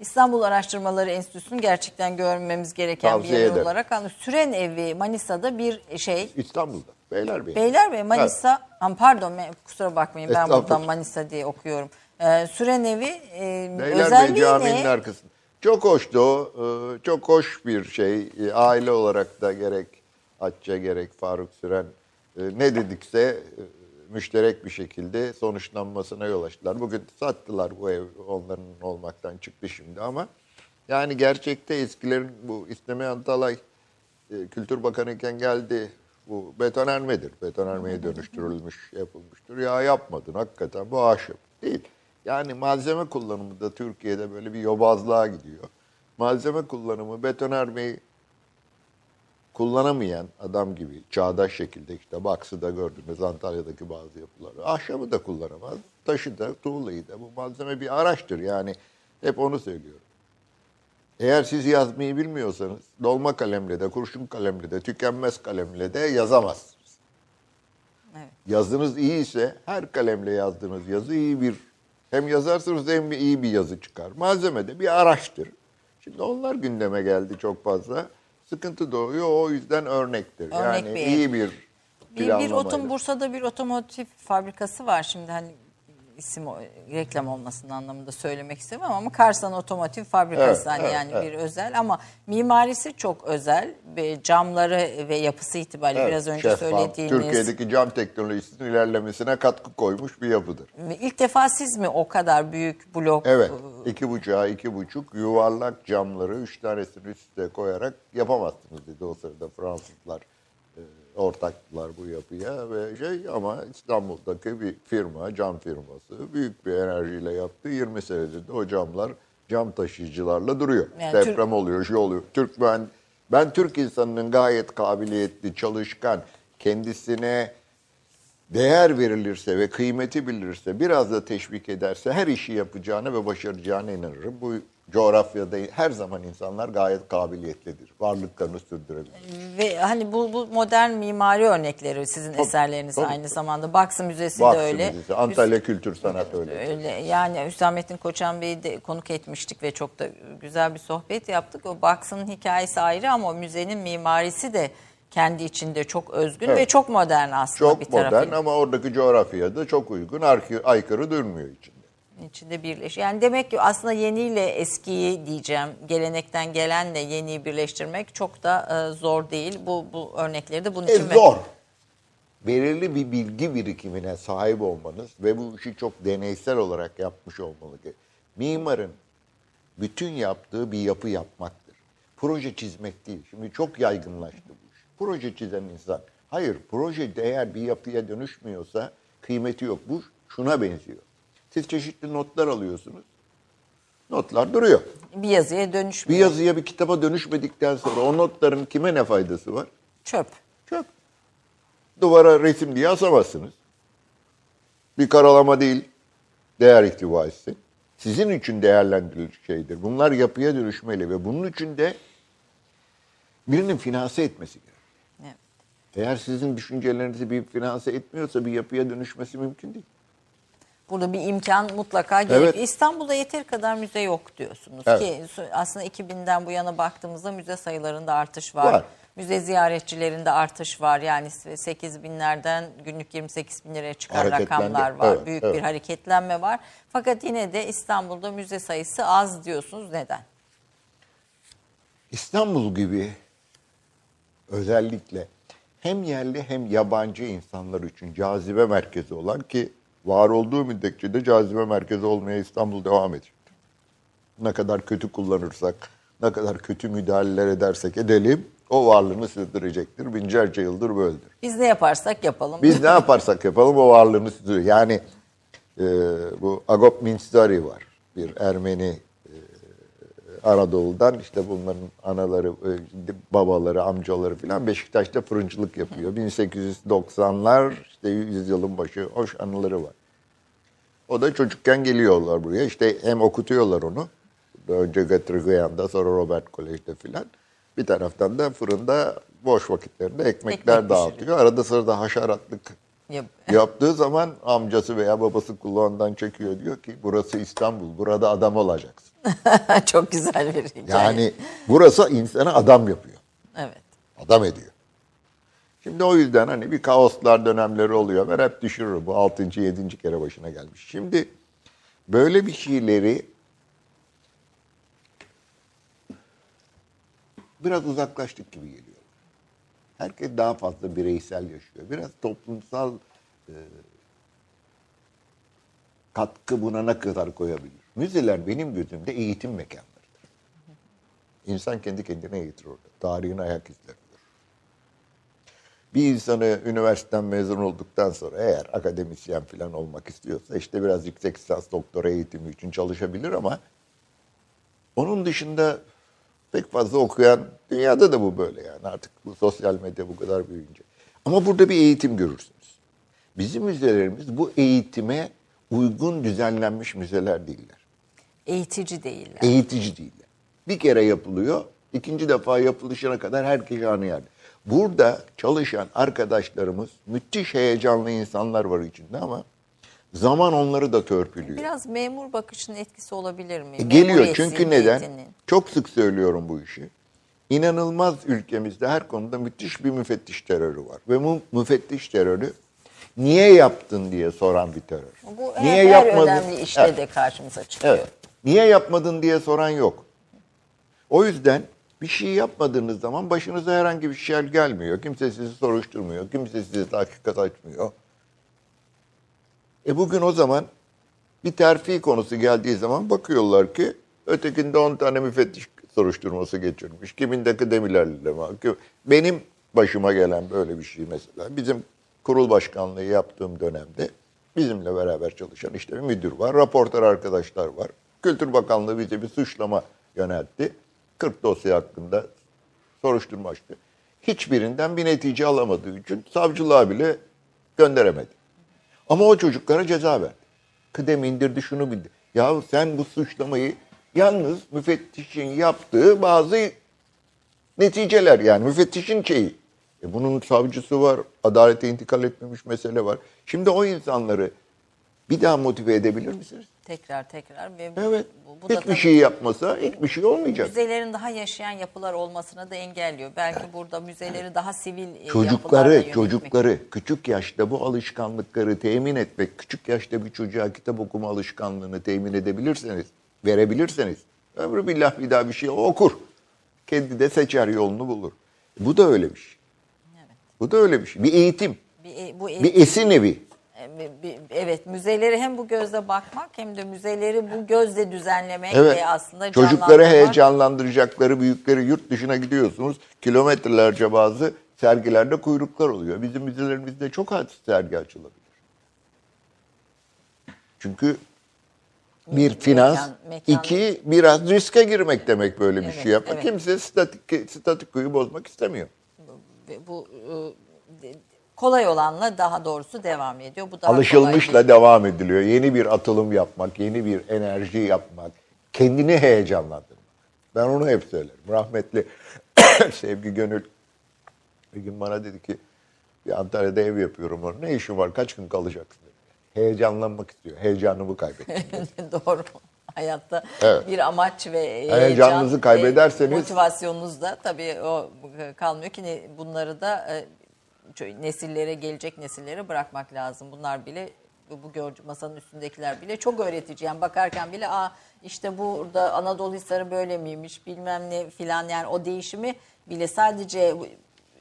İstanbul Araştırmaları Enstitüsü'nün gerçekten görmemiz gereken Tavsiye bir yer ederim. olarak anlıyor. Süren Evi Manisa'da bir şey. İstanbul'da, Beylerbeyi. Beylerbeyi Manisa, Am, pardon kusura bakmayın ben buradan Manisa diye okuyorum. Ee, Süren Evi e, Beylerbeyi özelliği ne? arkasında. Çok hoştu o. Ee, Çok hoş bir şey. Ee, Aile olarak da gerek Atça gerek Faruk Süren e, ne dedikse e, müşterek bir şekilde sonuçlanmasına yol açtılar. Bugün sattılar bu ev onların olmaktan çıktı şimdi ama yani gerçekte eskilerin bu İslami Antalay e, Kültür Bakanı iken geldi. Bu betonermedir. Betonermeye dönüştürülmüş, yapılmıştır. Ya yapmadın hakikaten bu ahşap değil. Yani malzeme kullanımı da Türkiye'de böyle bir yobazlığa gidiyor. Malzeme kullanımı betonermeyi kullanamayan adam gibi çağdaş şekilde işte Baksı'da gördüğümüz Antalya'daki bazı yapıları. Ahşabı da kullanamaz. Taşı da, tuğlayı da. Bu malzeme bir araçtır yani. Hep onu söylüyorum. Eğer siz yazmayı bilmiyorsanız dolma kalemle de, kurşun kalemle de, tükenmez kalemle de yazamazsınız. Evet. Yazınız iyi ise her kalemle yazdığınız yazı iyi bir hem yazarsınız hem iyi bir yazı çıkar. Malzeme de bir araçtır. Şimdi onlar gündeme geldi çok fazla. Sıkıntı doğuyor o yüzden örnektir. Örnek yani bir- iyi bir Bir, bir otom Bursa'da bir otomotiv fabrikası var şimdi hani isim reklam olmasının anlamında söylemek istemem ama Karsan Otomotiv Fabrikası Evet, hani evet, yani evet. bir özel ama mimarisi çok özel ve camları ve yapısı itibariyle Evet, biraz önce şeffaf, söylediğiniz Türkiye'deki cam teknolojisinin ilerlemesine katkı koymuş bir yapıdır. ilk defa siz mi o kadar büyük blok Evet. e, iki buçuğa iki buçuk yuvarlak camları üç tanesini üst üste koyarak yapamazsınız dedi o sırada Fransızlar. Ortaktılar bu yapıya ve şey ama İstanbul'daki bir firma, cam firması büyük bir enerjiyle yaptı. 20 senedir de o camlar cam taşıyıcılarla duruyor. Yani Deprem oluyor, şey oluyor. Türk ben ben Türk insanının gayet kabiliyetli, çalışkan, kendisine değer verilirse ve kıymeti bilirse, biraz da teşvik ederse her işi yapacağına ve başaracağına inanırım. Bu coğrafyada her zaman insanlar gayet kabiliyetlidir. Varlıklarını sürdürebilir. ve hani bu, bu modern mimari örnekleri sizin eserleriniz tabii, aynı tabii. zamanda Baksı Müzesi Baksı de öyle. Müzesi, Antalya Kültür Sanat öyle. Öyle yani Hüsamettin Koçan Bey'i de konuk etmiştik ve çok da güzel bir sohbet yaptık. O Baksı'nın hikayesi ayrı ama müzenin mimarisi de kendi içinde çok özgün Evet. ve çok modern aslında bir Çok modern tarafıyla. ama oradaki coğrafyaya da çok uygun, aykırı durmuyor içinde. İçinde birleş. Yani demek ki aslında yeniyle eskiyi diyeceğim, gelenekten gelenle yeniyi birleştirmek çok da e, zor değil. Bu bu örnekleri de bunun E, için ver- zor. Belirli bir bilgi birikimine sahip olmanız ve bu işi çok deneysel olarak yapmış olmalı. Mimarın bütün yaptığı bir yapı yapmaktır. Proje çizmek değil. Şimdi çok yaygınlaştı bu iş. Proje çizen insan. Hayır, proje eğer bir yapıya dönüşmüyorsa kıymeti yok. Bu şuna benziyor. Siz çeşitli notlar alıyorsunuz. Notlar duruyor. bir yazıya Bir dönüşmüyor. yazıya bir kitaba dönüşmedikten sonra o notların kime ne faydası var? Çöp. Çöp. Duvara resim diye asamazsınız. Bir karalama değil, değer ihtiva etsin. Sizin için değerlendirilir şeydir. Bunlar yapıya dönüşmeli ve bunun için de birinin finanse etmesi gerekir. Evet. Eğer sizin düşüncelerinizi bir finanse etmiyorsa bir yapıya dönüşmesi mümkün değil. Burada bir imkan mutlaka gerekiyor. Evet. İstanbul'da yeteri kadar müze yok diyorsunuz Evet. ki aslında 2000'den bu yana baktığımızda müze sayılarında artış var. Var. Müze ziyaretçilerinde artış var. Yani 8 binlerden günlük 28 bin liraya çıkan rakamlar var. Evet, Büyük evet. bir hareketlenme var. Fakat yine de İstanbul'da müze sayısı az diyorsunuz. Neden? İstanbul gibi özellikle hem yerli hem yabancı insanlar için cazibe merkezi olan ki var olduğu müddetçe de cazibe merkezi olmaya İstanbul devam edecektir. Ne kadar kötü kullanırsak, ne kadar kötü müdahaleler edersek edelim o varlığını sürdürecektir. Binlerce yıldır böyledir. Biz ne yaparsak yapalım. Biz ne yaparsak yapalım o varlığını sürdürüyor. Yani e, bu Agop Minstari var. Bir Ermeni Anadolu'dan işte bunların anaları, e, babaları, amcaları falan Beşiktaş'ta fırıncılık yapıyor. 1890'lar işte yüzyılın başı hoş anıları var. O da çocukken geliyorlar buraya. İşte hem okutuyorlar onu. Önce Göttingen sonra Robert Kolej'de filan. Bir taraftan da fırında boş vakitlerinde ekmekler Ekmek dağıtıyor. Arada sırada haşeratlık Yap- yaptığı zaman amcası veya babası kulağından çekiyor. Diyor ki burası İstanbul, burada adam olacaksın. Çok güzel bir hikaye. Yani burası insana adam yapıyor. Evet. Adam ediyor. Şimdi o yüzden hani bir kaoslar dönemleri oluyor. Ben hep düşürürüm. Bu 6. 7. kere başına gelmiş. Şimdi böyle bir şeyleri biraz uzaklaştık gibi geliyor. Herkes daha fazla bireysel yaşıyor. Biraz toplumsal e, katkı buna ne kadar koyabilir? Müzeler benim gözümde eğitim mekanlarıdır. İnsan kendi kendine eğitir orada. Tarihine ayak izler. Bir insanı üniversiteden mezun olduktan sonra eğer akademisyen falan olmak istiyorsa işte biraz yüksek lisans doktora eğitimi için çalışabilir ama onun dışında pek fazla okuyan dünyada da bu böyle yani artık bu sosyal medya bu kadar büyüyünce. Ama burada bir eğitim görürsünüz. Bizim müzelerimiz bu eğitime uygun düzenlenmiş müzeler değiller. Eğitici değiller. Eğitici değiller. Bir kere yapılıyor, ikinci defa yapılışına kadar herkes aynı yerde. Burada çalışan arkadaşlarımız müthiş heyecanlı insanlar var içinde ama zaman onları da törpülüyor. Biraz memur bakışının etkisi olabilir mi? E, Geliyor çünkü neden? Çok sık söylüyorum bu işi. İnanılmaz ülkemizde her konuda müthiş bir müfettiş terörü var. Ve bu müfettiş terörü niye yaptın diye soran bir terör. Bu niye her yapmadın? önemli işte Evet. de karşımıza çıkıyor. Evet. Niye yapmadın diye soran yok. O yüzden bir şey yapmadığınız zaman başınıza herhangi bir şey gelmiyor. Kimse sizi soruşturmuyor. Kimse size tahkikat açmıyor. E bugün o zaman bir terfi konusu geldiği zaman bakıyorlar ki ötekinde 10 tane müfettiş soruşturması geçirmiş. Kiminde kıdemilerle var. Kim- Benim başıma gelen böyle bir şey mesela. Bizim kurul başkanlığı yaptığım dönemde bizimle beraber çalışan işte bir müdür var, raporter arkadaşlar var. Kültür Bakanlığı bize bir suçlama yöneltti. 40 dosya hakkında soruşturma açtı. Hiçbirinden bir netice alamadığı için savcılığa bile gönderemedi. Ama o çocuklara ceza verdi. Kıdem indirdi şunu bildi. Ya sen bu suçlamayı yalnız müfettişin yaptığı bazı neticeler yani müfettişin şeyi. E bunun savcısı var, adalete intikal etmemiş mesele var. Şimdi o insanları bir daha motive edebilir misiniz? Tekrar tekrar ve Evet. bu, bu da Hiçbir şey yapmasa hiçbir şey olmayacak. müzelerin daha yaşayan yapılar olmasına da engelliyor. Belki burada müzeleri daha sivil e, Çocukları, çocukları küçük yaşta bu alışkanlıkları temin etmek, küçük yaşta bir çocuğa kitap okuma alışkanlığını temin edebilirseniz, verebilirseniz, ömrü billah bir daha bir şey okur. Kendi de seçer yolunu bulur. Bu da öyle bir şey. Bu da öyle bir şey. Bir eğitim, bir, e, bu bir esin evi. E, evet müzeleri hem bu gözle bakmak hem de müzeleri bu gözle düzenlemek Evet. ve aslında Çocukları heyecanlandıracakları büyükleri yurt dışına gidiyorsunuz. Kilometrelerce bazı sergilerde kuyruklar oluyor. Bizim müzelerimizde çok az sergi açılabilir. Çünkü bir finans, mekan- iki biraz riske girmek demek böyle bir Evet, şey yapmak. evet. Kimse statik, statikoyu bozmak istemiyor. Ve bu e, kolay olanla daha doğrusu devam ediyor. Bu daha Alışılmışla devam ediliyor. Yeni bir atılım yapmak, yeni bir enerji yapmak, kendini heyecanlandırmak. Ben onu hep söylerim. Rahmetli Sevgi Gönül bir gün bana dedi ki bir Antalya'da ev yapıyorum. Ona. Ne işin var? Kaç gün kalacaksın? dedi. Heyecanlanmak istiyor. Heyecanımı kaybettim. Doğru. Hayatta Evet. bir amaç ve Heyecanınızı heyecan, kaybederseniz- motivasyonunuz da tabii o kalmıyor ki bunları da e, nesillere gelecek nesillere bırakmak lazım. Bunlar bile bu görücü masanın üstündekiler bile çok öğretici. Yani bakarken bile aa işte burada Anadolu Hisarı böyle miymiş bilmem ne filan yani o değişimi bile sadece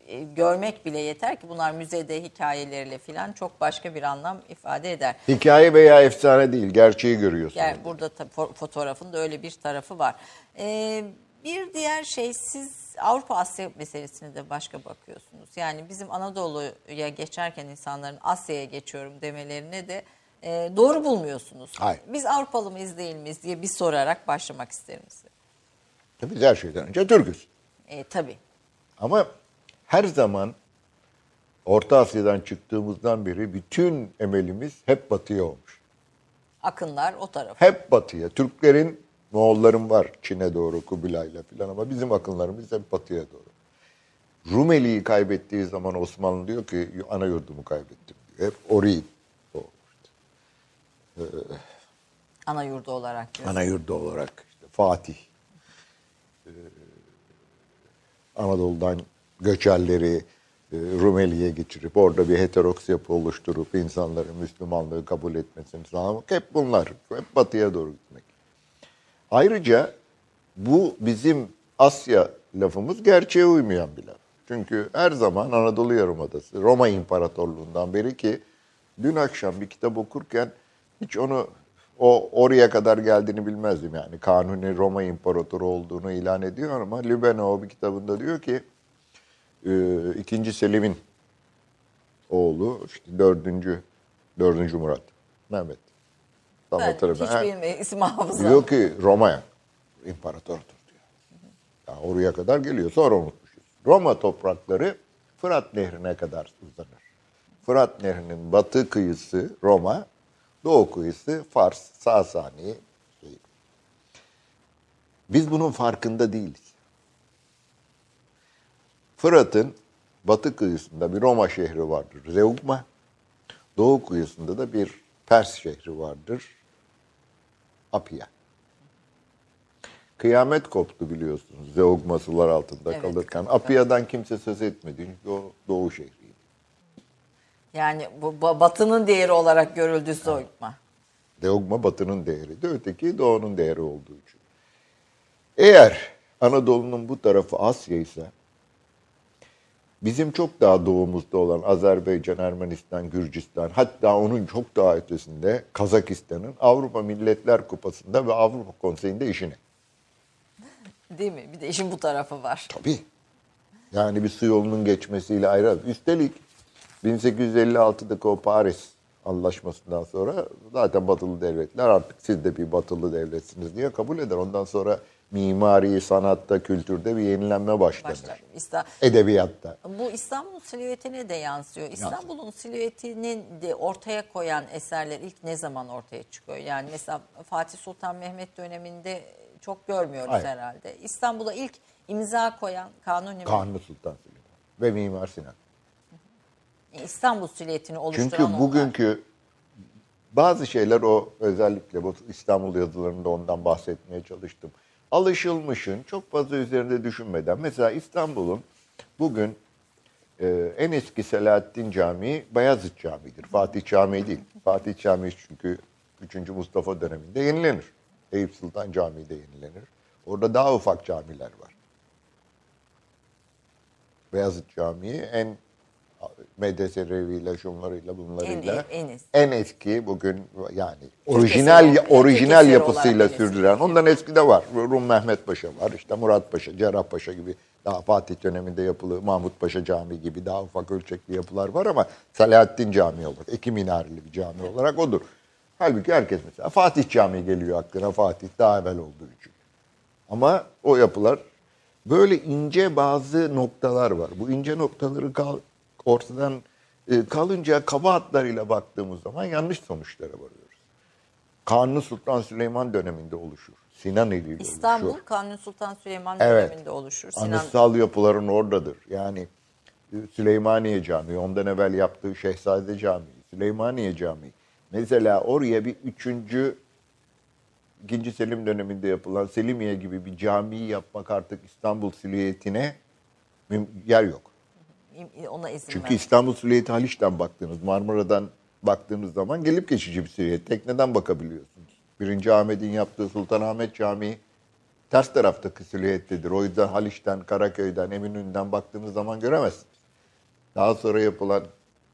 e, görmek bile yeter ki bunlar müzede hikayeleriyle filan çok başka bir anlam ifade eder. Hikaye veya efsane değil. Gerçeği görüyorsunuz. Yani burada fotoğrafın da öyle bir tarafı var. Ee, bir diğer şey siz Avrupa Asya meselesine de başka bakıyorsunuz. Yani bizim Anadolu'ya geçerken insanların Asya'ya geçiyorum demelerine de e, doğru bulmuyorsunuz. Hayır. Biz Avrupalı mıyız değil miyiz diye bir sorarak başlamak isterim size. Biz her şeyden önce Türk'üz. E, tabii. Ama her zaman Orta Asya'dan çıktığımızdan beri bütün emelimiz hep batıya olmuş. Akınlar o taraf. Hep batıya. Türklerin, Moğolların var Çin'e doğru Kubilay'la falan ama bizim akınlarımız hep batıya doğru. Rumeli'yi kaybettiği zaman Osmanlı diyor ki ana yurdumu kaybettim diyor. Hep orayı o Ana yurdu olarak diyorsunuz. ana yurdu olarak işte Fatih e, Anadolu'dan göçerleri e, Rumeli'ye geçirip orada bir heteroks yapı oluşturup insanların Müslümanlığı kabul etmesini sağlamak hep bunlar. Hep batıya doğru gitmek. Ayrıca bu bizim Asya lafımız gerçeğe uymayan bir laf. Çünkü her zaman Anadolu Yarımadası Roma İmparatorluğundan beri ki dün akşam bir kitap okurken hiç onu o oraya kadar geldiğini bilmezdim yani. Kanuni Roma İmparatoru olduğunu ilan ediyor ama Lübeno bir kitabında diyor ki e, ikinci Selim'in oğlu işte dördüncü dördüncü Murat Mehmet. Tam Ben hiç. Ha, bilmiyorum isim hafızam. Diyor ki Roma imparatordur diyor. Ya oraya kadar geliyor sonra unutmuşuz. Roma toprakları Fırat Nehri'ne kadar uzanır. Fırat Nehri'nin batı kıyısı Roma, doğu kıyısı Fars, Sasani. şey. Biz bunun farkında değiliz. Fırat'ın batı kıyısında bir Roma şehri vardır. Zeugma. Doğu kıyısında da bir Pers şehri vardır. Apia. Kıyamet koptu biliyorsunuz Zeugma sular altında Evet, kalırken. evet. Apia'dan kimse söz etmedi çünkü o doğu şehriydi. Yani bu ba- batının değeri olarak görüldü. Zeugma batının değeri de öteki doğunun değeri olduğu için. Eğer Anadolu'nun bu tarafı Asya ise bizim çok daha doğumuzda olan Azerbaycan, Ermenistan, Gürcistan hatta onun çok daha ötesinde Kazakistan'ın Avrupa Milletler Kupası'nda ve Avrupa Konseyi'nde işini. Değil mi? Bir de işin bu tarafı var. Tabii. Yani bir su yolunun geçmesiyle ayrı. Üstelik 1856'daki o Paris anlaşmasından sonra zaten batılı devletler artık siz de bir batılı devletsiniz diye kabul eder. Ondan sonra mimari, sanatta, kültürde bir yenilenme başlanır. Başlar. İsta- Edebiyatta. Bu İstanbul silüetine de yansıyor. İstanbul'un silüetini de ortaya koyan eserler ilk ne zaman ortaya çıkıyor? Yani mesela Fatih Sultan Mehmet döneminde çok görmüyoruz Hayır. herhalde. İstanbul'a ilk imza koyan Kanuni? Kanuni Sultan Süleyman ve Mimar Sinan. İstanbul silüetini oluşturan Çünkü onlar. bugünkü bazı şeyler o özellikle bu İstanbul yazılarında ondan bahsetmeye çalıştım. Alışılmışın çok fazla üzerinde düşünmeden mesela İstanbul'un bugün e, en eski Selahattin Camii Bayezid Camii'dir. Fatih Camii değil. Fatih Camii çünkü 3. Mustafa döneminde yenilenir. Eyüp Sultan Camii de yenilenir. Orada daha ufak camiler var. Beyazıt Camii en medreseleriyle, şunlarıyla, bunlarıyla En- en eski. en eski bugün yani orijinal eseri- orijinal Türk yapısıyla sürdüren. Ondan eski de var. Rum Mehmet Paşa var. işte Murat Paşa, Cerrah Paşa gibi daha Fatih döneminde yapılı Mahmut Paşa Camii gibi daha ufak ölçekli yapılar var ama Selahattin Camii olarak, iki minareli bir cami olarak odur. Halbuki herkes mesela Fatih Camii geliyor aklına Fatih daha evvel olduğu için. Ama o yapılar böyle ince bazı noktalar var. Bu ince noktaları kal, ortadan e, kalınca kaba hatlarıyla baktığımız zaman yanlış sonuçlara varıyoruz. Kanuni Sultan Süleyman döneminde oluşur. Sinan eliyle İstanbul oluşur. Kanuni Sultan Süleyman Evet. döneminde oluşur. Sinan Anıtsal yapıların oradadır. Yani e, Süleymaniye Camii, ondan evvel yaptığı Şehzade Camii, Süleymaniye Camii. Mesela oraya bir üçüncü, ikinci Selim döneminde yapılan Selimiye gibi bir camiyi yapmak artık İstanbul silüetine yer yok. Ona izin Çünkü ver. İstanbul silüeti Haliç'ten baktığınız, Marmara'dan baktığınız zaman gelip geçici bir silüet. Tekneden bakabiliyorsunuz. Birinci Ahmet'in yaptığı Sultanahmet Camii ters taraftaki silüettedir. O yüzden Haliç'ten, Karaköy'den, Eminönü'nden baktığınız zaman göremezsiniz. Daha sonra yapılan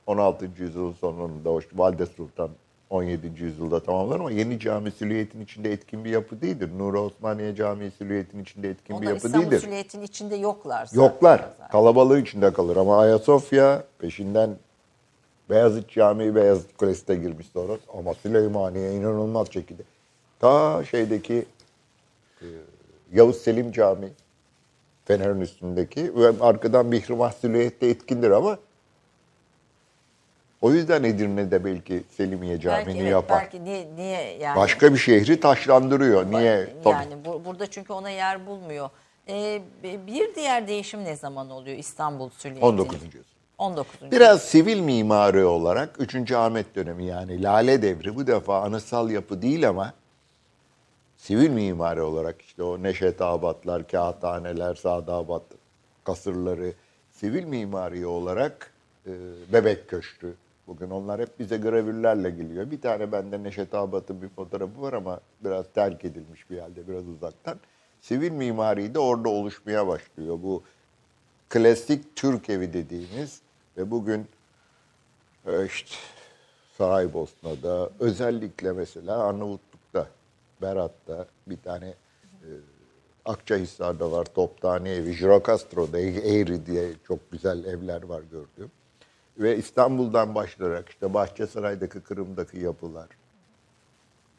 16. yüzyılın sonlarında o işte Valide Sultan 17. yüzyılda tamamlar ama yeni cami silüetin içinde etkin bir yapı değildir. Nuri Osmaniye Camii silüetin içinde etkin bir Onlar yapı İstanbul değildir. silüetinin içinde yoklar. zaten. Yoklar. Zaten. Kalabalığı içinde kalır ama Ayasofya peşinden Beyazıt Camii Beyazıt Kulesi de girmiş sonra ama Süleymaniye inanılmaz şekilde. Ta şeydeki e, Yavuz Selim Camii Fener'in üstündeki ve arkadan Mihrimah silüette etkindir ama o yüzden Edirne'de belki Selimiye Camii'ni Belki, evet, yapar. belki niye, niye yani? Başka bir şehri taşlandırıyor. Niye? Tabii. Yani bu, burada çünkü ona yer bulmuyor. Ee, bir diğer değişim ne zaman oluyor İstanbul silüetinin? 19. yüzyıl. 19. Biraz sivil mimari olarak 3. Ahmet dönemi yani Lale Devri bu defa anıtsal yapı değil ama sivil mimari olarak işte o Neşetabatlar, Kağıthaneler, Sadabat kasırları sivil mimari olarak e, Bebek Köşkü. Bugün onlar hep bize gravürlerle geliyor. Bir tane bende Neşetabat'ın bir fotoğrafı var ama biraz terk edilmiş bir halde biraz uzaktan. Sivil mimari de orada oluşmaya başlıyor. Bu klasik Türk evi dediğimiz ve bugün e, işte Saraybosna'da özellikle mesela Arnavutluk'ta, Berat'ta bir tane e, Akçahisar'da var Toptane evi, Jirokastro'da Eğri diye çok güzel evler var gördüğüm. Ve İstanbul'dan başlayarak işte Bahçesaray'daki, Kırım'daki yapılar,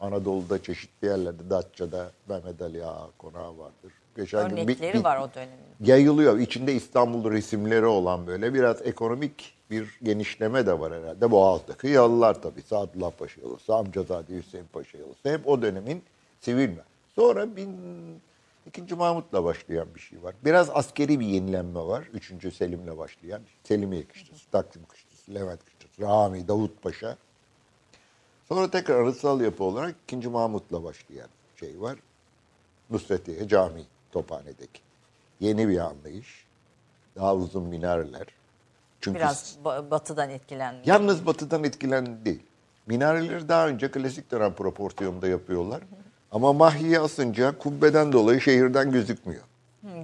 Anadolu'da çeşitli yerlerde, Datça'da Mehmet Ali Ağa konağı vardır. Geçen gün bir- Örnekleri bir- var o dönemin. yayılıyor. İçinde İstanbul resimleri olan böyle biraz ekonomik bir genişleme de var herhalde. Boğaz'daki yalılar tabii. Sadullah Paşa yalısı, Amcazade Hüseyin Paşa yalısı. Hep o dönemin sivil mi? Sonra bin, 2. Mahmut'la başlayan bir şey var. Biraz askeri bir yenilenme var. 3. Selim'le başlayan. Selimiye kışlası, Taksim kışlası, Levent kışlası, Rami, Davut Paşa. Sonra tekrar arasal yapı olarak 2. Mahmut'la başlayan şey var. Nusretiye Camii Tophane'deki. Yeni bir anlayış. Daha uzun minareler. Çünkü Biraz ba- batıdan etkilenmiş. Yalnız batıdan etkilendi değil. Minareleri daha önce klasik dönem proporsiyonda yapıyorlar. Ama mahyiye asınca kubbeden dolayı şehirden gözükmüyor.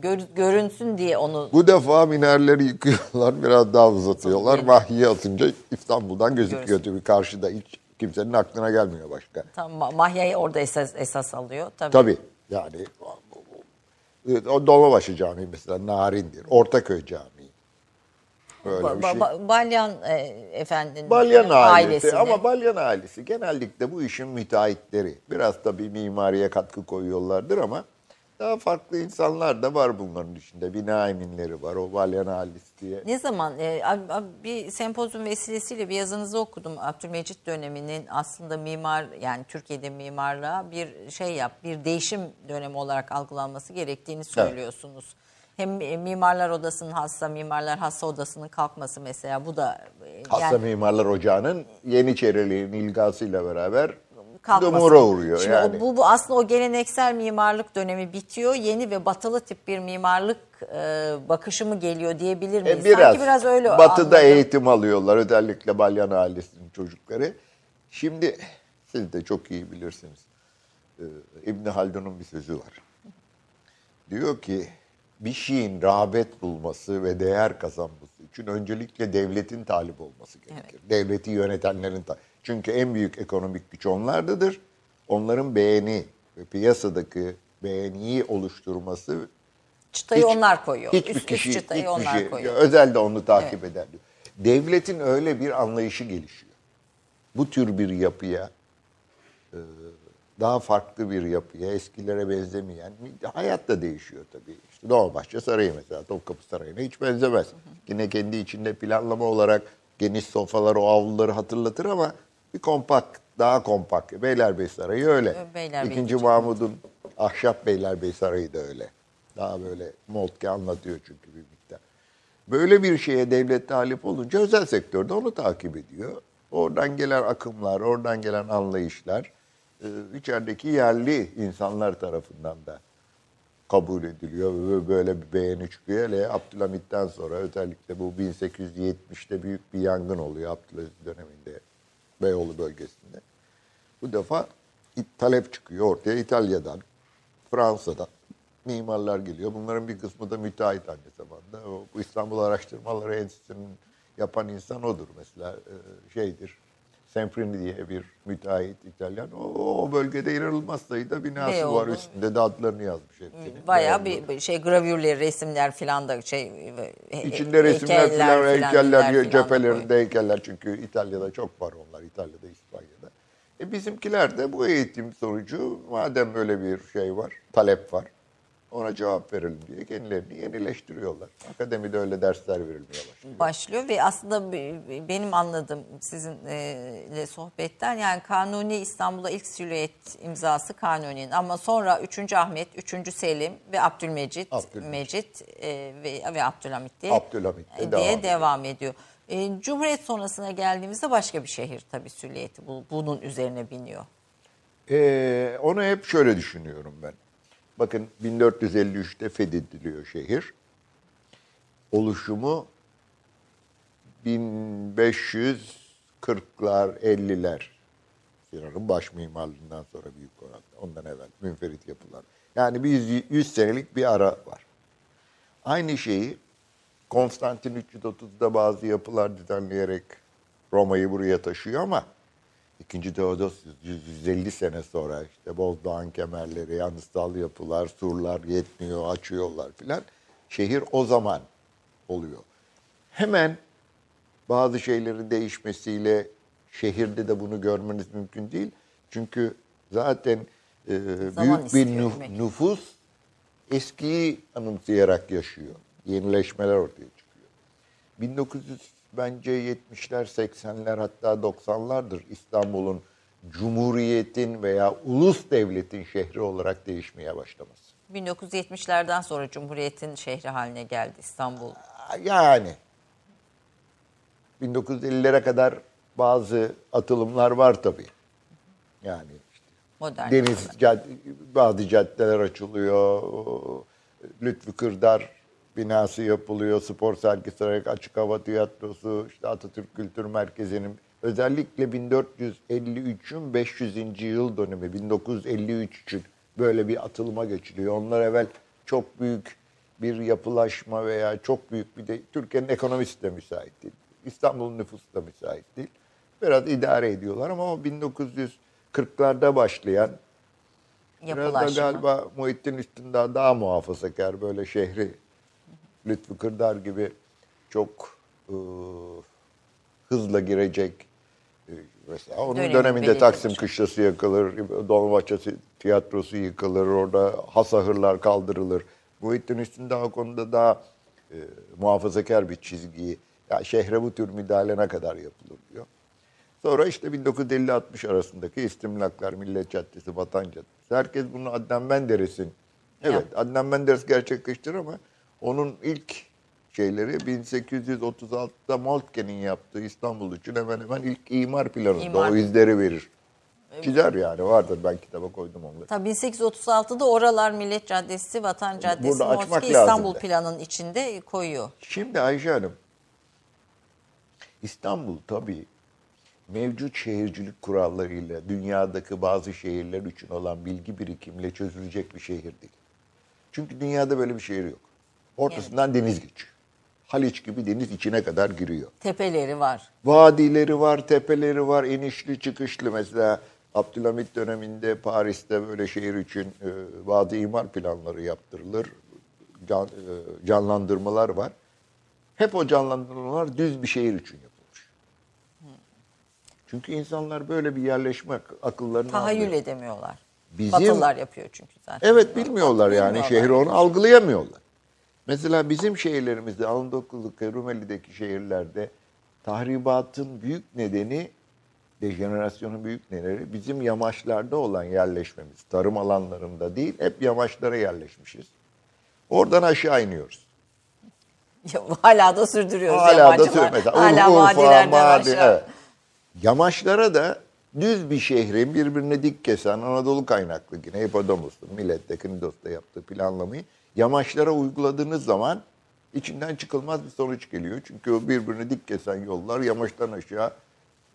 Gör- görünsün diye onu Bu defa minareleri yıkıyorlar, biraz daha uzatıyorlar. Tabii. Mahyiye asınca İstanbul'dan gözüküyor tabii karşıda. Hiç kimsenin aklına gelmiyor başka. tam ma- Mahya'yı orada esas, esas alıyor. Tabii. Tabii yani o Dolmabaşı Camii mesela Narin'dir. Ortaköy Camii. Böyle Ba- bir şey. ba- Balyan e, efendinin Balyan ailesi ama Balyan ailesi genellikle bu işin müteahhitleri. Biraz tabii mimariye katkı koyuyorlardır ama daha farklı insanlar da var bunların içinde. Bina eminleri var o Balyan ailesi diye. Ne zaman e, ab- ab- bir sempozyum vesilesiyle bir yazınızı okudum. Abdülmecit döneminin aslında mimar yani Türkiye'de mimarlığa bir şey yap, bir değişim dönemi olarak algılanması gerektiğini söylüyorsunuz. Hem e, mimarlar odasının hassa, mimarlar hassa odasının kalkması mesela bu da e, Hassa yani Mimarlar Ocağı'nın Yeniçeriliğin ilgasıyla beraber kalkması. dumura uğruyor Şimdi yani. o- bu, bu aslında o geleneksel mimarlık dönemi bitiyor. Yeni ve batılı tip bir mimarlık e, bakışı mı geliyor diyebilir miyiz? E, biraz, Sanki biraz öyle Batı'da anladım. eğitim alıyorlar özellikle Balyan ailesinin çocukları. Şimdi siz de çok iyi bilirsiniz. Ee, İbni Haldun'un bir sözü var. Diyor ki bir şeyin rağbet bulması ve değer kazanması için öncelikle devletin talip olması gerekir. Devleti yönetenlerin ta- Çünkü en büyük ekonomik güç onlardadır. Onların beğeni ve piyasadaki beğeniyi oluşturması Çıtayı hiç- onlar koyuyor. Hiçbir üst, üst kişi, çıtayı hiçbir onlar şey, koyuyor. özel de onu takip eder diyor. Devletin öyle bir anlayışı gelişiyor. Bu tür bir yapıya, e, daha farklı bir yapıya, eskilere benzemeyen, hayat da değişiyor tabii. Dolmabahçe Sarayı mesela, Topkapı Sarayı'na hiç benzemez. Yine kendi içinde planlama olarak geniş sofalar, o avluları hatırlatır ama bir kompakt, daha kompakt. Beylerbeyi Sarayı öyle. Beylerbeyi İkinci Mahmud'un Ahşap Beylerbeyi Sarayı da öyle. Daha böyle Moltke anlatıyor çünkü bir miktar. Böyle bir şeye devlet talip olunca özel sektörde onu takip ediyor. Oradan gelen akımlar, oradan gelen anlayışlar e, içerideki yerli insanlar tarafından da kabul ediliyor ve böyle bir beğeni çıkıyor. Hele Abdülhamit'ten sonra özellikle bu 1870'te büyük bir yangın oluyor Abdülaziz döneminde Beyoğlu bölgesinde. Bu defa talep çıkıyor ortaya İtalya'dan, Fransa'dan mimarlar geliyor. Bunların bir kısmı da müteahhit aynı zamanda. O, bu İstanbul Araştırmaları Enstitüsü'nün yapan insan odur mesela e, şeydir. Semprini diye bir müteahhit İtalyan. O, o bölgede inanılmaz sayıda binası Beyoğlu. var. Üstünde de adlarını yazmış hepsinin. Bayağı Beyoğlu. bir bir şey gravürleri, resimler filan da şey İçinde resimler heykeller filan, filan, heykeller, da cephelerinde heykeller. Çünkü İtalya'da çok var onlar. İtalya'da, İspanya'da. E bizimkiler de bu eğitim sonucu madem böyle bir şey var, talep var. Ona cevap verelim diye kendilerini yenileştiriyorlar. Akademide öyle dersler verilmeye başlıyor. başlıyor ve aslında be- benim anladığım sizinle sohbetten yani Kanuni İstanbul'a ilk silüet imzası Kanuni'nin ama sonra 3. Ahmet, 3. Selim ve Abdülmecit, Abdülmecit. Mecit e, ve, ve Abdülhamit diye, Abdülhamit de diye devam ediyor. devam ediyor. E, Cumhuriyet sonrasına geldiğimizde başka bir şehir tabii silüeti bu, bunun üzerine biniyor. Ee, onu hep şöyle düşünüyorum ben. Bakın 1453'te fethediliyor şehir. Oluşumu 1540'lar, 50'ler. Sinan'ın baş mimarlığından sonra büyük oranda. Ondan evvel münferit yapılar. Yani bir 100, 100 senelik bir ara var. Aynı şeyi Konstantin 330'da bazı yapılar düzenleyerek Roma'yı buraya taşıyor ama İkinci Teodosius 150 sene sonra işte Bozdoğan kemerleri, yanısal yapılar, surlar yetmiyor, açıyorlar filan. Şehir o zaman oluyor. Hemen bazı şeylerin değişmesiyle şehirde de bunu görmeniz mümkün değil. Çünkü zaten e, Zaman büyük bir nüf- nüfus eskiyi anımsayarak yaşıyor. Yenileşmeler ortaya çıkıyor. 1900 bence 70'ler 80'ler hatta 90'lardır İstanbul'un cumhuriyetin veya ulus devletin şehri olarak değişmeye başlaması. 1970'lerden sonra Cumhuriyet'in şehri haline geldi İstanbul. Yani 1950'lere kadar bazı atılımlar var tabii. Yani işte Modern. deniz cad- bazı caddeler açılıyor. Lütfü Kırdar binası yapılıyor. Spor sergisi olarak açık hava tiyatrosu, işte Atatürk Kültür Merkezi'nin özellikle 1453'ün 500. yıl dönümü 1953 için böyle bir atılıma geçiliyor. Onlar evvel çok büyük bir yapılaşma veya çok büyük bir de Türkiye'nin ekonomisi de müsait değil. İstanbul'un nüfusu da müsait değil. Biraz idare ediyorlar ama o 1940'larda başlayan Biraz da Yapılaşma. galiba Muhittin Üstündağ daha muhafazakar böyle şehri Lütfü Kırdar gibi çok ıı, hızla girecek. Ee, Mesela onun Dönemin döneminde Taksim. Kışlası yakılır, Dolmabahçe tiyatrosu yıkılır, orada hasahırlar kaldırılır. Muhittin Üstündağ o konuda daha e, muhafazakar bir çizgiyi, ya şehre bu tür müdahale ne kadar yapılır diyor. Sonra işte 1950-60 arasındaki istimlaklar, Millet Caddesi, Vatan Caddesi. Herkes bunu Adnan Menderes'in, evet Adnan Menderes gerçekleştirir ama onun ilk şeyleri 1836'da Moltke'nin yaptığı İstanbul için hemen hemen ilk imar planında İmar. o izleri verir. Çizer yani vardır ben kitaba koydum onları. Tabii 1836'da oralar Millet Caddesi, Vatan Caddesi, Burada lazım İstanbul planının içinde koyuyor. Şimdi Ayşe Hanım, İstanbul tabii mevcut şehircilik kurallarıyla dünyadaki bazı şehirler için olan bilgi birikimiyle çözülecek bir şehir değil. Çünkü dünyada böyle bir şehir yok. Ortasından deniz geçiyor. Haliç gibi deniz içine kadar giriyor. Tepeleri var. Vadileri var, tepeleri var, inişli çıkışlı. Mesela Abdülhamit döneminde Paris'te böyle şehir için e, vadi imar planları yaptırılır. Can, e, canlandırmalar var. Hep o canlandırmalar düz bir şehir için yapılmış. Çünkü insanlar böyle bir yerleşme ak- akıllarına Tahayyül almıyor. edemiyorlar. Bizim- Batılılar yapıyor çünkü zaten. Evet bilmiyorlar yani Bilmiyorlar. şehri onu algılayamıyorlar. Mesela bizim şehirlerimizde Anadolu'daki Rumeli'deki şehirlerde tahribatın büyük nedeni dejenerasyonun büyük nedeni bizim yamaçlarda olan yerleşmemiz. Tarım alanlarında değil hep yamaçlara yerleşmişiz. Oradan aşağı iniyoruz. Hala da sürdürüyoruz Hala da yamaçlar. söylüyor. Mesela Hala Urfa, vadilerden Mardin, aşağı. evet. Yamaçlara da düz bir şehrin birbirine dik kesen Anadolu kaynaklı yine Hipodomos'un, Millet'te, Knidos'ta yaptığı planlamayı yamaçlara uyguladığınız zaman içinden çıkılmaz bir sonuç geliyor. Çünkü o birbirine dik kesen yollar yamaçtan aşağı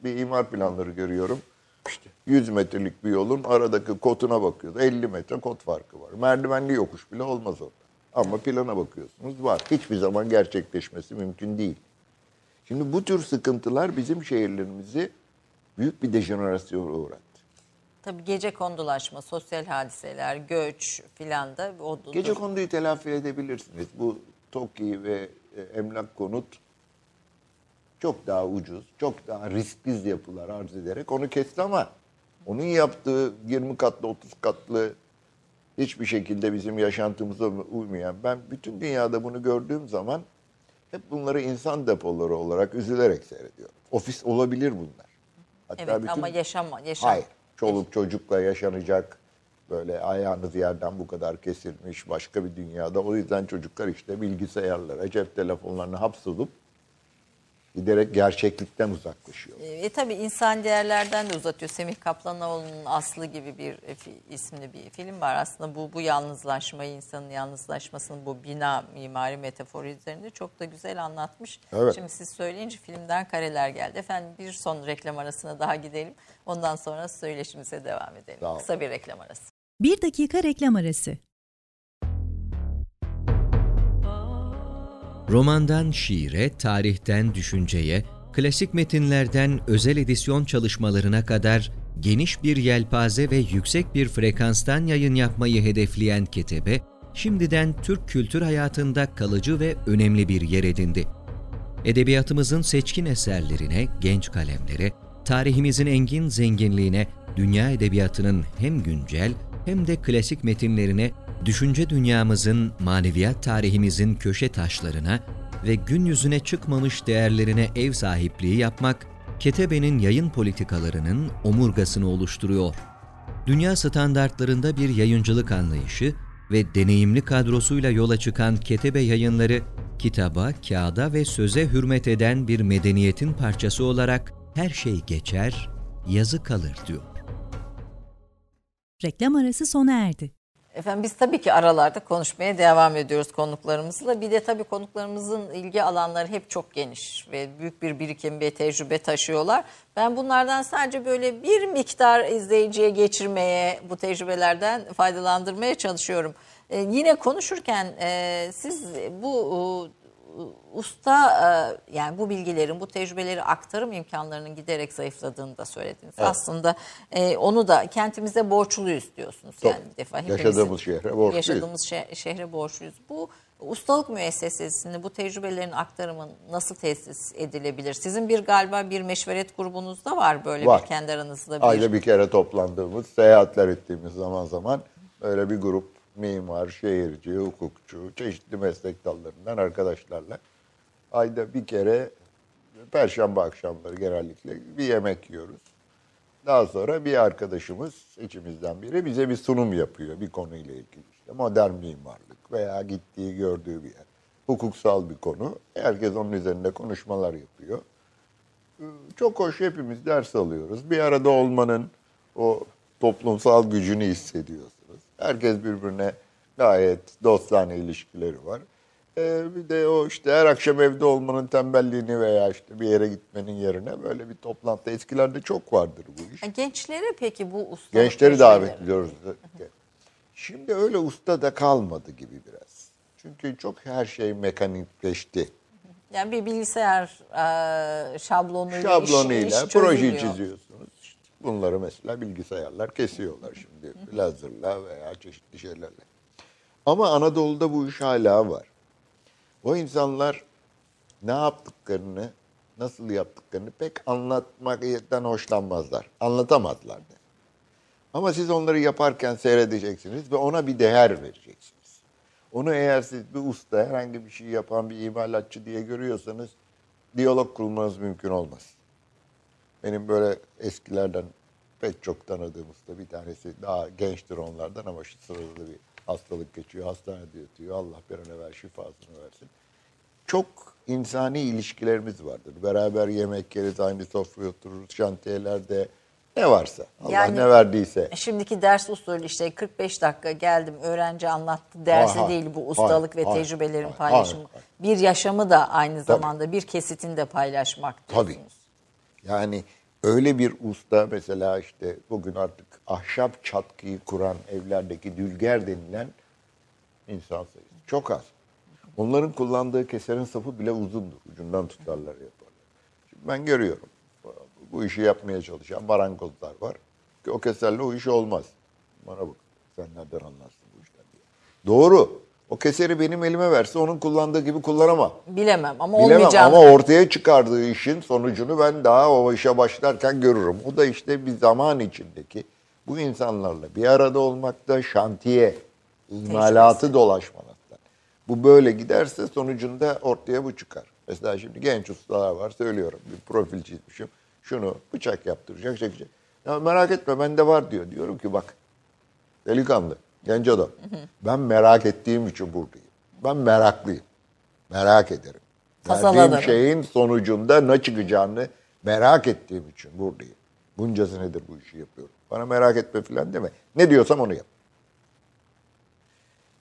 bir imar planları görüyorum. İşte 100 metrelik bir yolun aradaki kotuna bakıyoruz. 50 metre kot farkı var. Merdivenli yokuş bile olmaz orada. Ama plana bakıyorsunuz var. Hiçbir zaman gerçekleşmesi mümkün değil. Şimdi bu tür sıkıntılar bizim şehirlerimizi büyük bir dejenerasyona uğrattı. Tabii gece kondulaşma, sosyal hadiseler, göç filan da o Gece konduyu telafi edebilirsiniz. Bu TOKİ ve e, emlak konut çok daha ucuz, çok daha risksiz yapılar arz ederek onu kesti ama onun yaptığı 20 katlı, 30 katlı hiçbir şekilde bizim yaşantımıza uymayan. Ben bütün dünyada bunu gördüğüm zaman hep bunları insan depoları olarak üzülerek seyrediyorum. Ofis olabilir bunlar. Hatta Evet bütün- ama yaşam yaşam. Hayır. Çoluk çocukla yaşanacak böyle ayağınız yerden bu kadar kesilmiş başka bir dünyada. O yüzden çocuklar işte bilgisayarlara, cep telefonlarına hapsolup giderek gerçeklikten uzaklaşıyor. E, tabii insan değerlerden de uzatıyor. Semih Kaplanoğlu'nun Aslı gibi bir e, isimli bir film var. Aslında bu bu yalnızlaşmayı, insanın yalnızlaşmasını bu bina mimari metaforu üzerinde çok da güzel anlatmış. Evet. Şimdi siz söyleyince filmden kareler geldi. Efendim bir son reklam arasına daha gidelim. Ondan sonra söyleşimize devam edelim. Sağ olun. Kısa bir reklam arası. Bir dakika reklam arası. Romandan şiire, tarihten düşünceye, klasik metinlerden özel edisyon çalışmalarına kadar geniş bir yelpaze ve yüksek bir frekanstan yayın yapmayı hedefleyen Ketebe, şimdiden Türk kültür hayatında kalıcı ve önemli bir yer edindi. Edebiyatımızın seçkin eserlerine, genç kalemlere, tarihimizin engin zenginliğine, dünya edebiyatının hem güncel hem de klasik metinlerine, düşünce dünyamızın, maneviyat tarihimizin köşe taşlarına ve gün yüzüne çıkmamış değerlerine ev sahipliği yapmak, Ketebe'nin yayın politikalarının omurgasını oluşturuyor. Dünya standartlarında bir yayıncılık anlayışı ve deneyimli kadrosuyla yola çıkan Ketebe yayınları, kitaba, kağıda ve söze hürmet eden bir medeniyetin parçası olarak her şey geçer, yazı kalır diyor. Reklam arası sona erdi. Efendim biz tabii ki aralarda konuşmaya devam ediyoruz konuklarımızla. Bir de tabii konuklarımızın ilgi alanları hep çok geniş ve büyük bir birikim ve tecrübe taşıyorlar. Ben bunlardan sadece böyle bir miktar izleyiciye geçirmeye, bu tecrübelerden faydalandırmaya çalışıyorum. Ee, yine konuşurken e, siz bu e, usta e, yani bu bilgilerin, bu tecrübeleri aktarım imkanlarının giderek zayıfladığını da söylediniz. Aslında e, onu da kentimize borçluyuz diyorsunuz. Yani bir defa Yaşadığımız şehre borçluyuz. Yaşadığımız şe- şehre borçluyuz. Bu ustalık müessesesinde bu tecrübelerin aktarımı nasıl tesis edilebilir? Sizin bir galiba bir meşveret grubunuz da var böyle Var. bir kendi aranızda bir. Ayda bir kere toplandığımız, seyahatler ettiğimiz zaman zaman böyle bir grup mimar, şehirci, hukukçu, çeşitli meslek dallarından arkadaşlarla ayda bir kere perşembe akşamları genellikle bir yemek yiyoruz. Daha sonra bir arkadaşımız içimizden biri bize bir sunum yapıyor bir konuyla ilgili. İşte modern mimarlık veya gittiği gördüğü bir yer. Hukuksal bir konu. Herkes onun üzerinde konuşmalar yapıyor. Çok hoş hepimiz ders alıyoruz. Bir arada olmanın o toplumsal gücünü hissediyorsunuz. Herkes birbirine gayet dostane ilişkileri var. Ee, bir de o işte her akşam evde olmanın tembelliğini veya işte bir yere gitmenin yerine böyle bir toplantı eskilerde çok vardır bu iş. Gençlere peki bu ustalık Gençleri davet ediyoruz. Şimdi öyle usta da kalmadı gibi biraz. Çünkü çok her şey mekanikleşti. Yani bir bilgisayar e, şablonuyla, Şablonuyla iş, iş proje çözülmüyor. çiziyorsunuz. Bunları mesela bilgisayarlar kesiyorlar şimdi. Lazerla veya çeşitli şeylerle. Ama Anadolu'da bu iş hala var. O insanlar ne yaptıklarını, nasıl yaptıklarını pek anlatmaktan hoşlanmazlar. Anlatamazlar da. Ama siz onları yaparken seyredeceksiniz ve ona bir değer vereceksiniz. Onu eğer siz bir usta, herhangi bir şey yapan bir imalatçı diye görüyorsanız diyalog kurmanız mümkün olmaz. Benim böyle eskilerden pek çok tanıdığım usta bir tanesi daha gençtir onlardan ama şu sırada bir hastalık geçiyor. Hastanede yatıyor. Allah bir an evvel şifasını versin. Çok insani ilişkilerimiz vardır. Beraber yemek yeriz, aynı sofraya otururuz, şantiyelerde ne varsa. Allah Yani- ne verdiyse. Şimdiki ders usulü işte 45 dakika geldim öğrenci anlattı dersi Hayır, değil bu hayır, ustalık ve hayır, tecrübelerin hayır, paylaşımı. hayır, Bir yaşamı da aynı zamanda bir kesitini de paylaşmak Tabii. diyorsunuz. Yani öyle bir usta mesela işte bugün artık ahşap çatkıyı kuran evlerdeki dülger denilen insan sayısı çok az. Onların kullandığı keserin sapı bile uzundur. Ucundan tutarlar yaparlar. Şimdi ben görüyorum. Bu işi yapmaya çalışan marangozlar var. O keserle o iş olmaz. Bana bak sen nereden anlarsın bu işten diye. Doğru. O keseri benim elime verse onun kullandığı gibi kullanamam. Bilemem ama Bilemem olmayacağını. ama ortaya çıkardığı işin sonucunu ben daha o işe başlarken görürüm. O da işte bir zaman içindeki bu insanlarla bir arada olmakta şantiye, imalatı dolaşmamakta. Bu böyle giderse sonucunda ortaya bu çıkar. Mesela şimdi genç ustalar var söylüyorum bir profil çizmişim. Şunu bıçak yaptıracak, çekecek. Ya merak etme bende var diyor. Diyorum ki bak delikanlı, genç adam. Ben merak ettiğim için buradayım. Ben meraklıyım. Merak ederim. Verdiğim şeyin sonucunda ne çıkacağını merak ettiğim için buradayım. Bunca senedir bu işi yapıyorum. Bana merak etme falan deme. Ne diyorsam onu yap.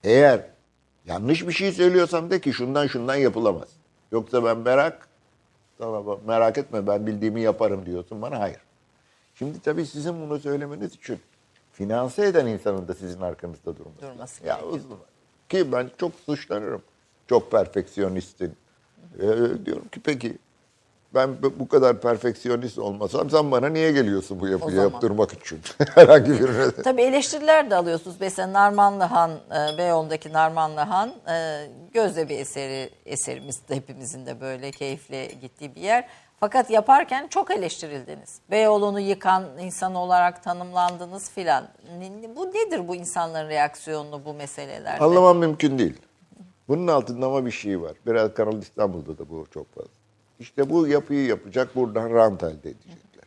Eğer yanlış bir şey söylüyorsam de ki şundan şundan yapılamaz. Yoksa ben merak, bak, merak etme ben bildiğimi yaparım diyorsun bana hayır. Şimdi tabii sizin bunu söylemeniz için finanse eden insanın da sizin arkanızda durması. Durması Ya gerekiyor. Ki ben çok suçlanırım. Çok perfeksiyonistin. Ee, diyorum ki peki ben bu- kadar perfeksiyonist olmasam sen bana niye geliyorsun bu yapıyı yaptırmak için? Herhangi birine. Tabii eleştiriler de alıyorsunuz. Mesela Narmanlı Han, e, Beyoğlu'ndaki Narmanlı Han e, gözde bir eseri, eserimiz de hepimizin de böyle keyifle gittiği bir yer. Fakat yaparken çok eleştirildiniz. Beyoğlu'nu yıkan insan olarak tanımlandınız filan. Bu nedir bu insanların reaksiyonu bu meselelerde? Anlamam mümkün değil. Bunun altında ama bir şey var. Biraz Kanal İstanbul'da da bu çok fazla. İşte bu yapıyı yapacak, buradan rant elde edecekler.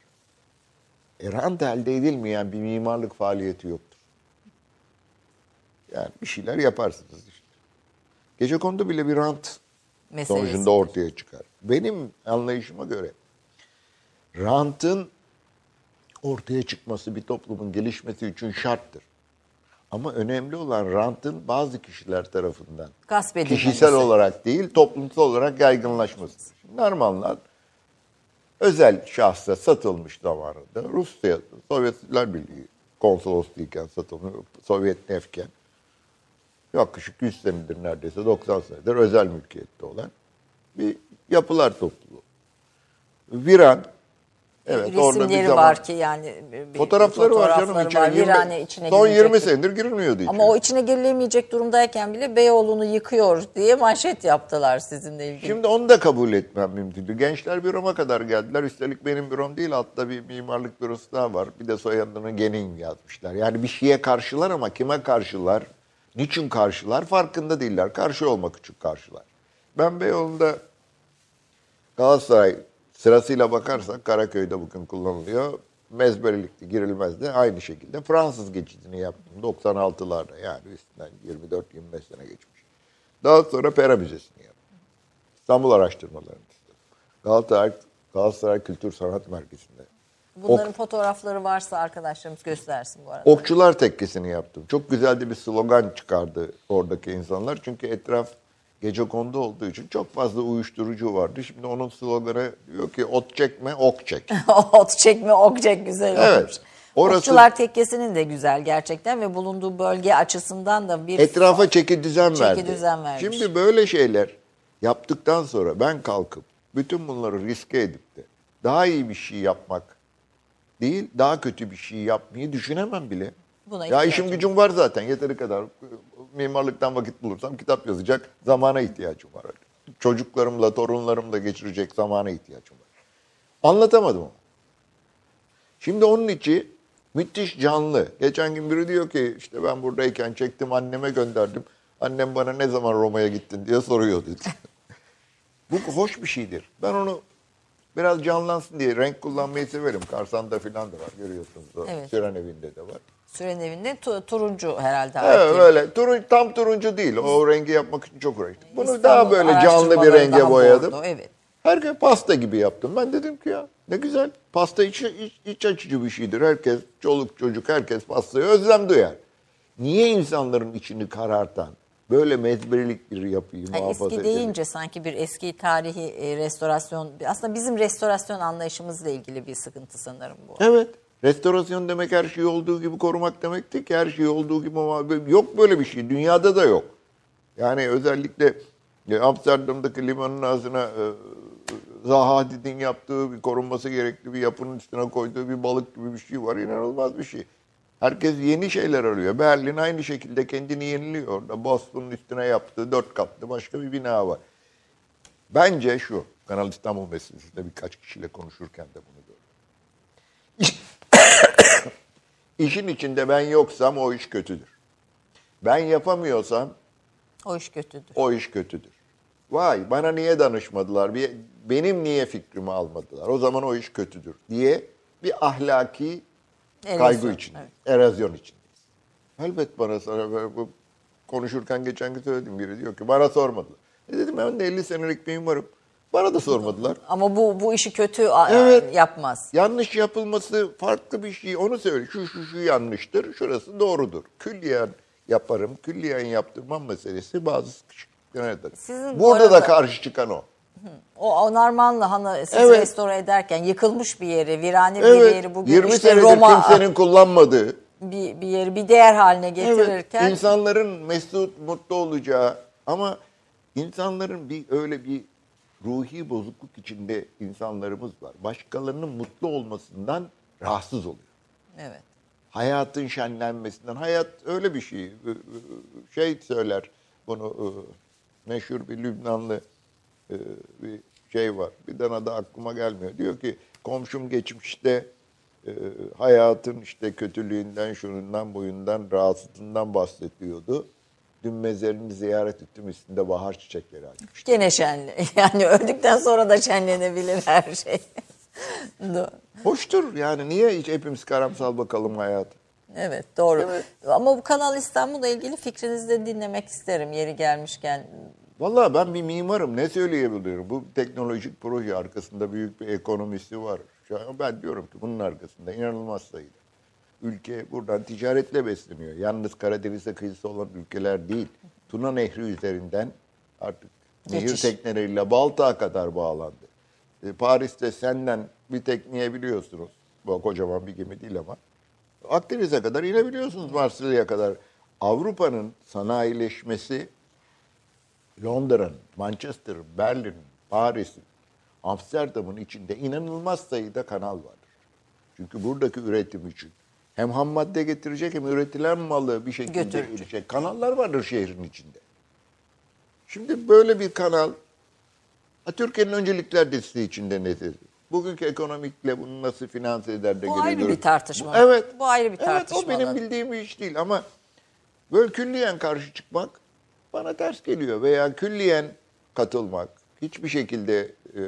E rant elde edilmeyen bir mimarlık faaliyeti yoktur. Yani bir şeyler yaparsınız işte. Gece kondu bile bir rant Meselesi. sonucunda ortaya çıkar. Benim anlayışıma göre rantın ortaya çıkması bir toplumun gelişmesi için şarttır. Ama önemli olan rantın bazı kişiler tarafından Gasp edilmesi. kişisel olarak değil toplumsal olarak yaygınlaşması. Narmanlar özel şahsa satılmış zamanında Rusya, Sovyetler Birliği konsolosluğuyken satılmış, Sovyet nefken yaklaşık 100 senedir neredeyse 90 senedir özel mülkiyette olan bir yapılar topluluğu. Viran, evet orada bir Resimleri zaman var ki yani. bir- fotoğrafları var canım fotoğrafları içine. var. 20 Virane içine son girecek. 20 senedir girilmiyordu içine. Ama o içine girilemeyecek durumdayken bile Beyoğlu'nu yıkıyor diye manşet yaptılar sizinle ilgili. Şimdi onu da kabul etmem mümkün değil. Gençler büroma kadar geldiler. Üstelik benim bürom değil altta bir mimarlık bürosu daha var. Bir de soyadını Genin yazmışlar. Yani bir şeye karşılar ama kime karşılar, niçin karşılar farkında değiller. Karşı olmak için karşılar. Ben Beyoğlu'nda Galatasaray sırasıyla bakarsak Karaköy'de bugün kullanılıyor. Mezberilikti, girilmezdi. Aynı şekilde Fransız geçidini yaptım 96'larda yani üstünden 24-25 sene geçmiş. Daha sonra Pera Müzesi'ni yaptım. İstanbul Araştırmaları'nı istedim. Galatasaray, Galatasaray Kültür Sanat Merkezi'nde. Bunların fotoğrafları varsa arkadaşlarımız göstersin bu arada. Okçular Tekkesi'ni yaptım. Çok güzel de bir slogan çıkardı oradaki insanlar. Çünkü etraf gece kondu olduğu için çok fazla uyuşturucu vardı. Şimdi onun sloganı diyor ki ot çekme, ok çek. Ot çekme, ok çek güzel Evet. Orası- Okçular Tekkesi'nin de güzel gerçekten ve bulunduğu bölge açısından da bir Etrafa çeki düzen Çeki verdi. düzen vermiş. Şimdi böyle şeyler yaptıktan sonra ben kalkıp bütün bunları riske edip de daha iyi bir şey yapmak değil, daha kötü bir şey yapmayı düşünemem bile. Buna ya işim gücüm var zaten yeteri kadar. Mimarlıktan vakit bulursam kitap yazacak zamana ihtiyacım var. Çocuklarımla, torunlarımla geçirecek zamana ihtiyacım var. Anlatamadım ama. Şimdi onun içi müthiş canlı. Geçen gün biri diyor ki işte ben buradayken çektim anneme gönderdim. Annem bana ne zaman Roma'ya gittin diye soruyor dedi. Bu hoş bir şeydir. Ben onu biraz canlansın diye renk kullanmayı severim. Karsan'da falan da var görüyorsunuz. O Evet. Süren evinde de var. Süren evinde tu- turuncu herhalde. Evet, hakim. öyle. Turun, tam turuncu değil. O rengi yapmak için çok uğraştım. Bunu İstanbul daha böyle canlı bir renge boyadım. bordo, evet. Herkes pasta gibi yaptım. Ben dedim ki ya ne güzel. Pasta iç, iç, iç açıcı bir şeydir. Herkes, çoluk çocuk herkes pastaya özlem duyar. Niye insanların içini karartan, böyle mezberilik bir yapıyı Ay, muhafaza eski edelim? deyince sanki bir eski tarihi e, restorasyon, aslında bizim restorasyon anlayışımızla ilgili bir sıkıntı sanırım bu. Evet. Restorasyon demek her şeyi olduğu gibi korumak demekti ki her şeyi olduğu gibi ama yok böyle bir şey. Dünyada da yok. Yani özellikle e, Amsterdam'daki limanın ağzına e, Zaha Hadid'in yaptığı bir korunması gerekli bir yapının üstüne koyduğu bir balık gibi bir şey var. İnanılmaz bir şey. Herkes yeni şeyler arıyor. Berlin aynı şekilde kendini yeniliyor. Orada Boston'un üstüne yaptığı dört katlı başka bir bina var. Bence şu, Kanal İstanbul meselesinde birkaç kişiyle konuşurken de bunu. İşin içinde ben yoksam o iş kötüdür. Ben yapamıyorsam O iş kötüdür. o iş kötüdür. Vay bana niye danışmadılar, bir- benim niye fikrimi almadılar, o zaman o iş kötüdür diye bir ahlaki kaygı Erozyon, içindeyiz, evet. erozyon içindeyiz. Elbet bana sana bu konuşurken geçen gün söyledim biri diyor ki bana sormadılar. E dedim ben de 50 senelik mimarım. Bana da sormadılar. Ama bu bu işi kötü Evet. yapmaz. Yanlış yapılması farklı bir şey. Onu söyle. Şu şu şu yanlıştır. Şurası doğrudur. Külliyen yaparım. Külliyen yaptırmam meselesi bazı sıkışıklıklar. Sizin bu Burada arada- da karşı çıkan o. O Onarmanlı Hanı siz Evet. restore ederken yıkılmış bir yeri, virane bir Evet. yeri bugün 20 işte Roma kimsenin kullanmadığı. bir, bir yeri bir değer haline getirirken Evet. insanların mesut, mutlu olacağı ama insanların bir öyle bir ruhi bozukluk içinde insanlarımız var. Başkalarının mutlu olmasından rahatsız oluyor. evet. hayatın şenlenmesinden. Hayat öyle bir şey. Şey söyler bunu meşhur bir Lübnanlı e, bir şey var. Bir tane da aklıma gelmiyor. Diyor ki komşum geçmişte e, hayatın işte kötülüğünden, şunundan, buyundan, rahatsızlığından bahsediyordu. Dün mezarını ziyaret ettim. Üstünde bahar çiçekleri açmış. Gene şenli. Yani öldükten sonra da şenlenebilir her şey. Hoştur yani niye hiç hepimiz karamsal bakalım hayata? evet doğru. Ama bu Kanal İstanbul'la ilgili fikrinizi de dinlemek isterim yeri gelmişken. Vallahi ben bir mimarım ne söyleyebilirim? Bu teknolojik proje arkasında büyük bir ekonomisi var. Ben diyorum ki bunun arkasında inanılmaz sayıda. Ülke buradan ticaretle besleniyor. Yalnız Karadeniz'e kıyısı olan ülkeler değil. Tuna Nehri üzerinden artık nehir Geçiş. tekneleriyle Baltık'a kadar bağlandı. E, Paris'te senden bir tekneye biliyorsunuz. Bu kocaman bir gemi değil ama. Akdeniz'e kadar inebiliyorsunuz Marsilya'ya kadar. Avrupa'nın sanayileşmesi Londra'nın, Manchester, Berlin, Paris'in, Amsterdam'ın içinde inanılmaz sayıda kanal vardır. Çünkü buradaki üretim için hem ham madde getirecek hem üretilen malı bir şekilde Götürecek. götürecek. Kanallar vardır şehrin içinde. Şimdi böyle bir kanal Türkiye'nin öncelikler desteği içinde nedir? Bugünkü ekonomikle bunu nasıl finanse eder de Bu ayrı bir tartışma. Bu- Evet. Bu ayrı bir Evet o benim bildiğim bir iş değil ama böyle külliyen karşı çıkmak bana ters geliyor veya külliyen katılmak, hiçbir şekilde e,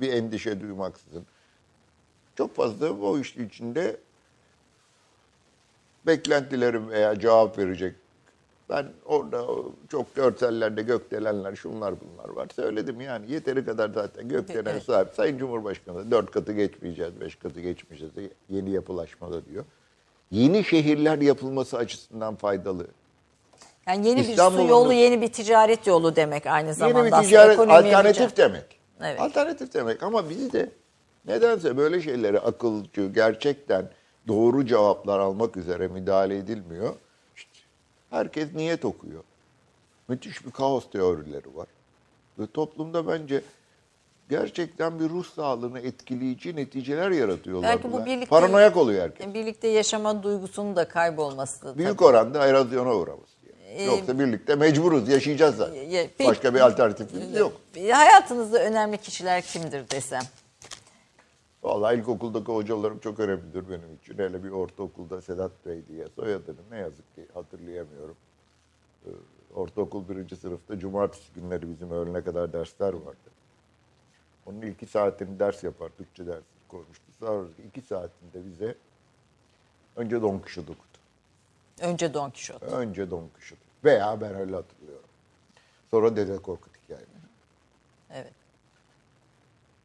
bir endişe duymaksızın çok fazla o iş içinde beklentilerim veya cevap verecek. Ben orada çok görsellerde gökdelenler şunlar bunlar var. Söyledim yani yeteri kadar zaten gökdelen sahip. Sayın Cumhurbaşkanı dört katı geçmeyeceğiz, beş katı geçmeyeceğiz. Yeni yapılaşmada diyor. Yeni şehirler yapılması açısından faydalı. Yani yeni bir su İstanbul'un- yolu, yeni bir ticaret yolu demek aynı zamanda. Yeni bir ticaret bir alternatif ca- demek. Evet. Alternatif demek ama biz de nedense böyle şeyleri akılcı, gerçekten doğru cevaplar almak üzere müdahale edilmiyor. İşte herkes niyet okuyor. Müthiş bir kaos teorileri var. Ve toplumda bence gerçekten bir ruh sağlığını etkileyici neticeler yaratıyorlar. Belki bu birlikte- Paranoyak oluyor herkes. Birlikte yaşama duygusunun da kaybolması. Büyük tabii. oranda erozyona uğraması. yani. Ee, Yoksa birlikte mecburuz, yaşayacağız zaten. Peki- Başka bir alternatifimiz yok. Hayatınızda önemli kişiler kimdir desem? Vallahi ilkokuldaki hocalarım çok önemlidir benim için. Hele bir ortaokulda Sedat Bey diye soyadını ne yazık ki hatırlayamıyorum. Ee, Ortaokul birinci sınıfta cumartesi günleri bizim öğlene kadar dersler vardı. Onun iki saatini ders yapar, Türkçe dersi koymuştu. Sonra iki saatinde bize önce Don Quixote okudu. Önce Don Quixote. Önce Don Quixote. Veya ben öyle hatırlıyorum. Sonra Dede Korkut hikayeleri. Evet.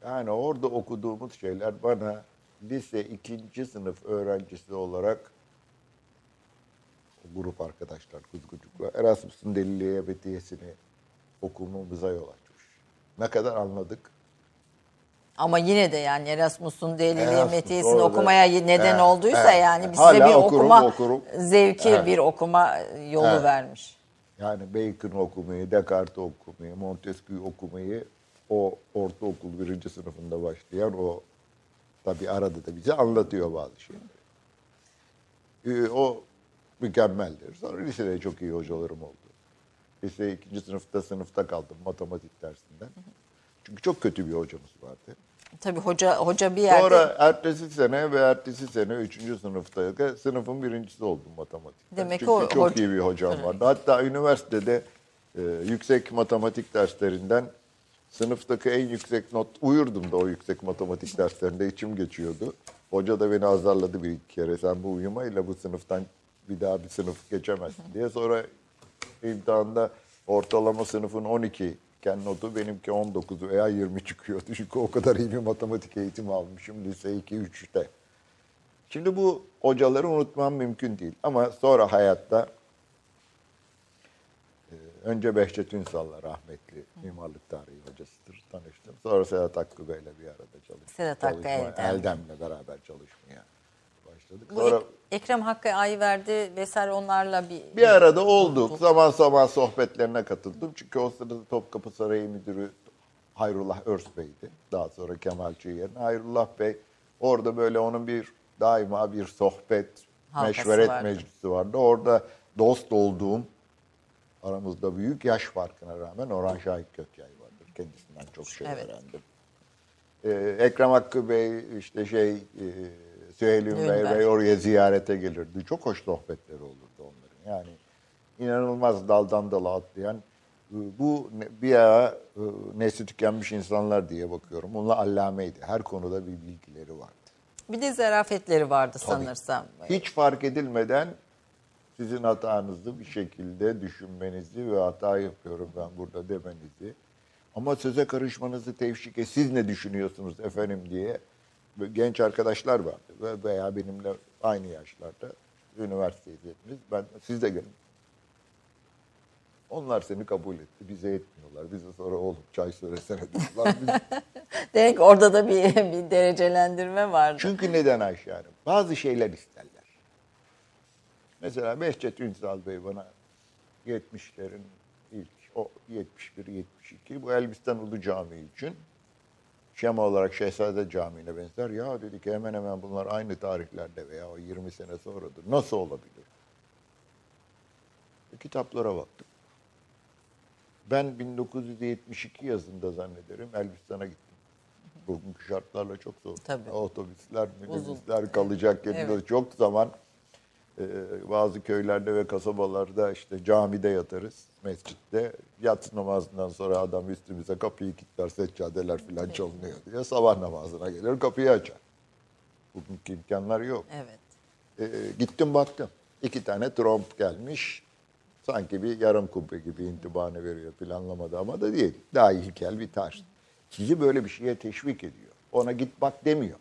Yani orada okuduğumuz şeyler bana lise ikinci sınıf öğrencisi olarak grup arkadaşlar Kuzgucuk'la Erasmus'un Deliliğe Ebediyesini okumamıza yol açmış. Ne kadar anladık? Ama yine de yani Erasmus'un deliliği Erasmus, metiyesini okumaya neden Evet, olduysa evet. yani Hala bir okurum, okuma okurum. zevki, Evet. bir okuma yolu Evet. vermiş. Yani Bacon okumayı, Descartes okumayı, Montesquieu okumayı o ortaokul birinci sınıfında başlayan o tabi arada da bize anlatıyor bazı şeyleri. Ee, o mükemmeldir. Sonra lisede çok iyi hocalarım oldu. Lise ikinci sınıfta sınıfta kaldım matematik dersinden. Çünkü çok kötü bir hocamız vardı. Tabii hoca hoca bir yerde Sonra ertesi sene ve ertesi sene üçüncü sınıfta sınıfın birincisi oldum matematikten. Demek Çünkü o- çok hoca- iyi bir hocam vardı. Hatta üniversitede e, yüksek matematik derslerinden sınıftaki en yüksek not uyurdum da o yüksek matematik derslerinde içim geçiyordu. Hoca da beni azarladı bir iki kere. Sen bu uyumayla bu sınıftan bir daha bir sınıf geçemezsin diye. Sonra imtihanda ortalama sınıfın 12 iken notu benimki 19 veya 20 çıkıyordu. Çünkü o kadar iyi bir matematik eğitimi almışım lise 2-3'te. Şimdi bu hocaları unutmam mümkün değil. Ama sonra hayatta önce Behçet Ünsal'la rahmetli mimarlık tarihi hocasıdır tanıştım. Sonra Sedat Hakkı Bey'le bir arada çalıştım. Sedat Hakkı Çalışma- Eldem. Eldem'le beraber çalışmaya başladık. bu Sonra Ek- Ekrem Hakkı Ayverdi vesaire onlarla bir bir arada olduk. Zaman zaman sohbetlerine katıldım. Çünkü o sırada Topkapı Sarayı Müdürü Hayrullah Örs Bey'di. Daha sonra Kemalçı yerine. Hayrullah Bey orada böyle onun bir daima bir sohbet, Halkası meşveret vardı. meclisi vardı. Orada dost olduğum aramızda büyük yaş farkına rağmen Orhan Şahit Gökyay vardır. Kendisinden çok şey Evet. öğrendim. Ee, Ekrem Hakkı Bey işte şey e, Süheyl Ünver. Bey oraya ziyarete gelirdi. Çok hoş sohbetleri olurdu onların. Yani inanılmaz daldan dala atlayan e, bu bir ara e, nesli tükenmiş insanlar diye bakıyorum. Onlar allameydi. Her konuda bir bilgileri vardı. Bir de zarafetleri vardı sanırsam. Hiç fark edilmeden sizin hatanızı bir şekilde düşünmenizi ve hata yapıyorum ben burada demenizi ama söze karışmanızı tevşik et. Siz ne düşünüyorsunuz efendim diye genç arkadaşlar vardı ve veya benimle aynı yaşlarda üniversitedeydiniz. Ben siz de gelin. Onlar seni kabul etti. Bize etmiyorlar. Bize sonra oğlum çay söylesene diyorlar. Biz Demek orada da bir, bir derecelendirme vardı. Çünkü neden Ayşe Hanım? Bazı şeyler isterler. Mesela Behçet Ünsal Bey bana 70'lerin ilk, o 71-72 bu Elbistan Ulu Camii için şema olarak Şehzade Camii'ne benzer. Ya dedi ki hemen hemen bunlar aynı tarihlerde veya o 20 sene sonradır. Nasıl olabilir? E, kitaplara baktım. Ben 1972 yazında zannederim Elbistan'a gittim. Bugünkü şartlarla çok zor. Tabii. Otobüsler, minibüsler kalacak yerinde Evet. çok zaman e, bazı köylerde ve kasabalarda işte camide yatarız, mescitte. Yatsı namazından sonra adam üstümüze kapıyı kilitler, seccadeler falan çalınıyor diye. Sabah namazına gelir kapıyı açar. Bugünkü imkanlar yok. Evet. E, gittim baktım. İki tane tromp gelmiş. Sanki bir yarım kubbe gibi intibanı veriyor planlamada ama da değil. Daha ilkel bir tarz. Sizi böyle bir şeye teşvik ediyor. Ona git bak demiyor.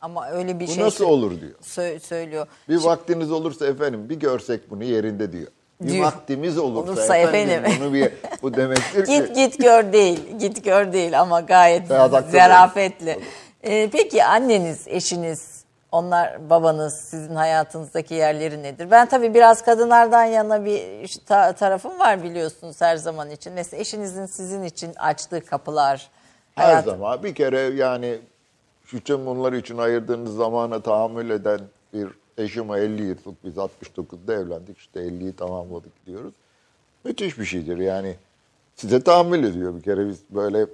Ama öyle bir Bu şey nasıl olur diyor. sö- söylüyor. Bir vaktiniz olursa efendim bir görsek bunu yerinde diyor. Bir Diyor. vaktimiz olursa, Olursa efendim, efendim. bunu bir bu demektir ki Git git gör değil. Git gör değil ama gayet zarafetli. Ee, peki anneniz, eşiniz, onlar babanız, sizin hayatınızdaki yerleri nedir? Ben tabii biraz kadınlardan yana bir ta- tarafım var biliyorsunuz her zaman için. Mesela eşinizin sizin için açtığı kapılar. her hayat- zaman bir kere yani tüm bunlar için ayırdığınız zamana tahammül eden bir eşim o 50 yıllık biz 69'da evlendik işte 50'yi tamamladık diyoruz. Müthiş bir şeydir yani size tahammül ediyor bir kere biz böyle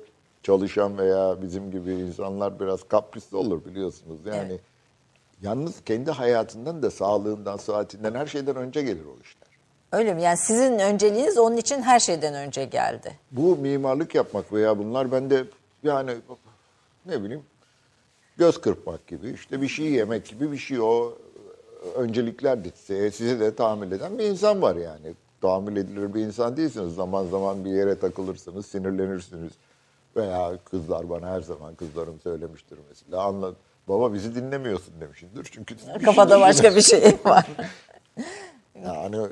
çalışan veya bizim gibi insanlar biraz kaprisli olur biliyorsunuz yani. Evet. Yalnız kendi hayatından da sağlığından, saatinden her şeyden önce gelir o işler. Öyle mi? Yani sizin önceliğiniz onun için her şeyden önce geldi. Bu mimarlık yapmak veya bunlar bende yani ne bileyim göz kırpmak gibi işte bir şey yemek gibi bir şey o öncelikler size, size de tahammül eden bir insan var yani. Tahammül edilir bir insan değilsiniz. Zaman zaman bir yere takılırsınız, sinirlenirsiniz. Veya kızlar bana her zaman kızlarım söylemiştir mesela. Anla, baba bizi dinlemiyorsun demişimdir. Çünkü Kafada şey başka bir şey var. yani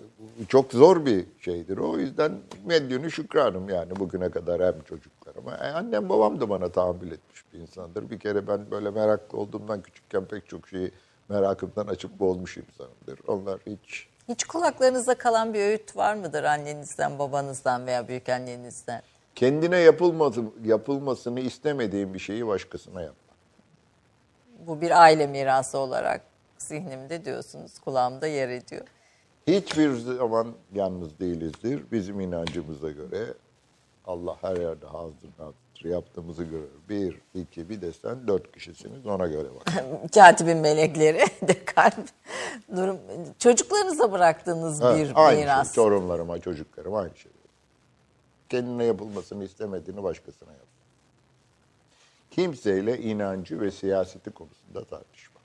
çok zor bir şeydir. O yüzden medyunu şükranım yani bugüne kadar hem çocuklarıma. E, annem babam da bana tahammül etmiş bir insandır. Bir kere ben böyle meraklı olduğumdan küçükken pek çok şeyi merakımdan açıp boğulmuş insanımdır. Onlar hiç Hiç kulaklarınızda kalan bir öğüt var mıdır annenizden, babanızdan veya büyükannenizden? kendine yapılması, yapılmasını istemediğim bir şeyi başkasına yapma. Bu bir aile mirası olarak zihnimde diyorsunuz, kulağımda yer ediyor. Hiçbir zaman yalnız değilizdir. Bizim inancımıza göre Allah her yerde hazır nazırdır. Yaptığımızı görür. Bir, iki, bir desen dört kişisiniz ona göre bak. Katibin melekleri de kalp durum. Çocuklarınıza bıraktığınız Ha, bir aynı miras. şey. Torunlarıma, çocuklarıma aynı şey. Kendine yapılmasını istemediğini başkasına yap. Kimseyle inancı ve siyaseti konusunda tartışma.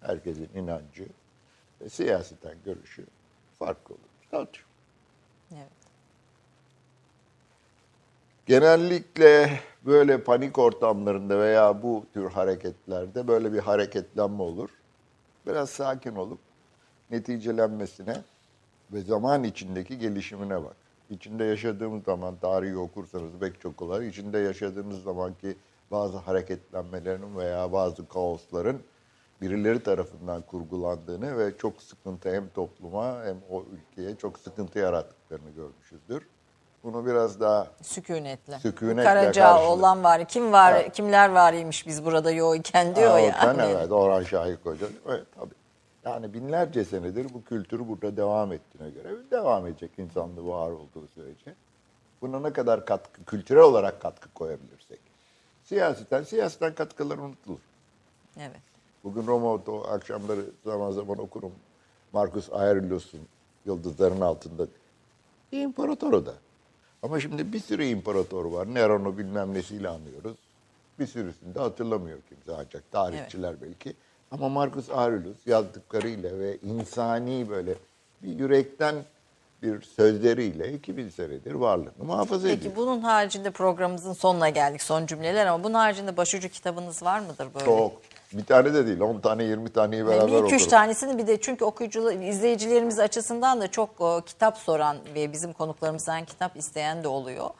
Herkesin inancı ve siyaseten görüşü farklı olur. Tartışma. Evet. Genellikle böyle panik ortamlarında veya bu tür hareketlerde böyle bir hareketlenme olur. Biraz sakin olup neticelenmesine ve zaman içindeki gelişimine bak. İçinde yaşadığımız zaman tarihi okursanız pek çok kolay. İçinde yaşadığınız zamanki bazı hareketlenmelerin veya bazı kaosların birileri tarafından kurgulandığını ve çok sıkıntı hem topluma hem o ülkeye çok sıkıntı yarattıklarını görmüşüzdür. Bunu biraz daha Sükunetle. Sükunetle Karaca karşılık. olan var. Kim var? Evet. Kimler varıymış biz burada yokken diyor ya. Okan, evet, Orhan Şahik Hoca. Evet, tabii. Yani binlerce senedir bu kültür burada devam ettiğine göre devam edecek insanlığı var olduğu sürece. Buna ne kadar katkı, kültürel olarak katkı koyabilirsek. Siyaseten, siyaseten katkılar unutulur. Evet. Bugün Roma o akşamları zaman zaman okurum. Marcus Aurelius'un Yıldızların altında. Bir imparator o da. Ama şimdi bir sürü imparator var. Neron'u bilmem nesiyle anıyoruz. Bir sürüsünü de hatırlamıyor kimse ancak tarihçiler belki. Ama Marcus Aurelius yazdıklarıyla ve insani böyle bir yürekten bir sözleriyle 2000 senedir varlığını muhafaza ediyor. Peki bunun haricinde programımızın sonuna geldik son cümleler ama bunun haricinde başucu kitabınız var mıdır böyle? Çok. Bir tane de değil. 10 tane 20 taneyi beraber iki üç okurum. tanesini bir de çünkü okuyucular, izleyicilerimiz açısından da çok e, kitap soran ve bizim konuklarımızdan kitap isteyen de oluyor.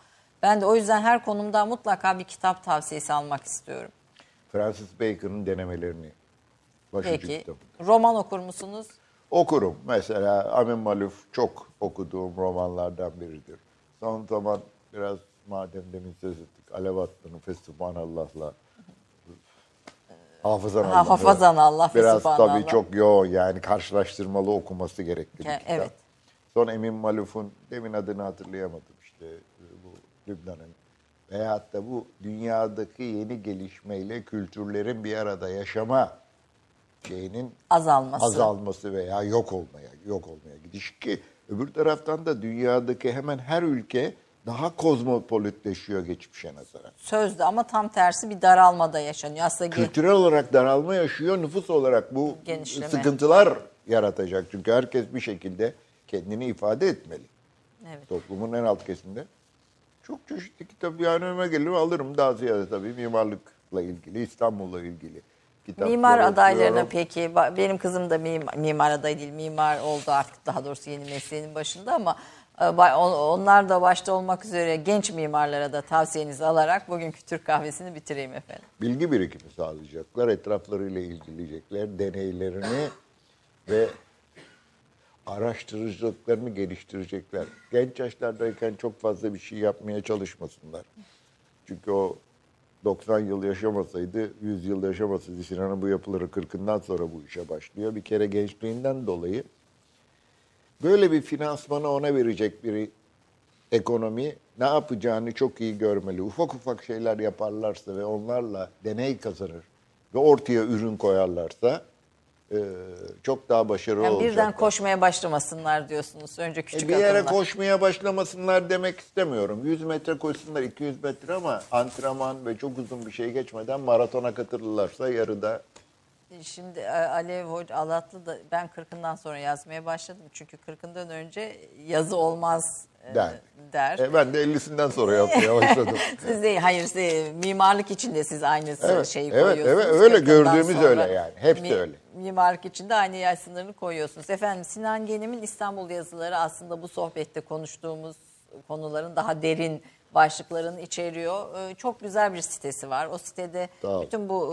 Ben de o yüzden her konumda mutlaka bir kitap tavsiyesi almak istiyorum. Francis Bacon'ın denemelerini. Başucu Peki. kitabı. Roman okur musunuz? Okurum. Mesela Amin Maluf çok okuduğum romanlardan biridir. Son zaman biraz madem demin söz ettik Alev Atlı'nın Fesubhanallah'la Hafızan Ha, Allah. Hafızan Allah, Biraz tabii çok yoğun yani karşılaştırmalı okuması gerekli bir kitap. evet. Son Emin Maluf'un demin adını hatırlayamadım işte bu Lübnan'ın veyahut da bu dünyadaki yeni gelişmeyle kültürlerin bir arada yaşama şeyinin Azalması. azalması veya yok olmaya yok olmaya gidiş ki öbür taraftan da dünyadaki hemen her ülke daha kozmopolitleşiyor geçmişe nazaran. Sözde ama tam tersi bir daralmada yaşanıyor. Aslında Kültürel olarak daralma yaşıyor, nüfus olarak bu Genişleme. sıkıntılar yaratacak. Çünkü herkes bir şekilde kendini ifade etmeli. Evet. Toplumun en alt kesimde. Çok çeşitli kitap yani önüme gelir alırım daha ziyade tabii mimarlıkla ilgili, İstanbul'la ilgili kitapları Mimar adaylarına okuyorum. peki, benim kızım da mim- mimar adayı değil, mimar oldu artık daha doğrusu yeni mesleğinin başında ama onlar da başta olmak üzere genç mimarlara da tavsiyenizi alarak bugünkü Türk kahvesini bitireyim efendim. bilgi birikimi sağlayacaklar, etraflarıyla ilgilenecekler, deneylerini ve araştırıcılıklarını geliştirecekler. Genç yaşlardayken çok fazla bir şey yapmaya çalışmasınlar. Çünkü o 90 yıl yaşamasaydı, 100 yıl yaşamasaydı Sinan'ın bu yapıları 40'ından sonra bu işe başlıyor. Bir kere gençliğinden dolayı böyle bir finansmanı ona verecek bir ekonomi ne yapacağını çok iyi görmeli. Ufak ufak şeyler yaparlarsa ve onlarla deney kazanır ve ortaya ürün koyarlarsa e, çok daha başarılı Yani birden olacaklar. koşmaya başlamasınlar diyorsunuz. Önce E, küçük bir yere adımlar. koşmaya başlamasınlar demek istemiyorum. 100 metre koşsunlar, 200 metre ama antrenman ve çok uzun bir şey geçmeden maratona katılırlarsa yarıda Şimdi e, Alev Hoca Alatlı da ben 40'ından sonra yazmaya başladım. Çünkü 40'ından önce yazı olmaz e, der. der. E, ben de 50'sinden sonra yapmaya başladım. Siz de hayır siz, mimarlık için de siz aynısı Evet, şeyi evet, koyuyorsunuz. evet, öyle 40'ından gördüğümüz öyle yani. Hepsi öyle. Mimarlık için de aynı yaş sınırını koyuyorsunuz. Efendim Sinan Genim'in İstanbul yazıları aslında bu sohbette konuştuğumuz konuların daha derin başlıklarını içeriyor. Ee, Çok güzel bir sitesi var. O sitede bütün bu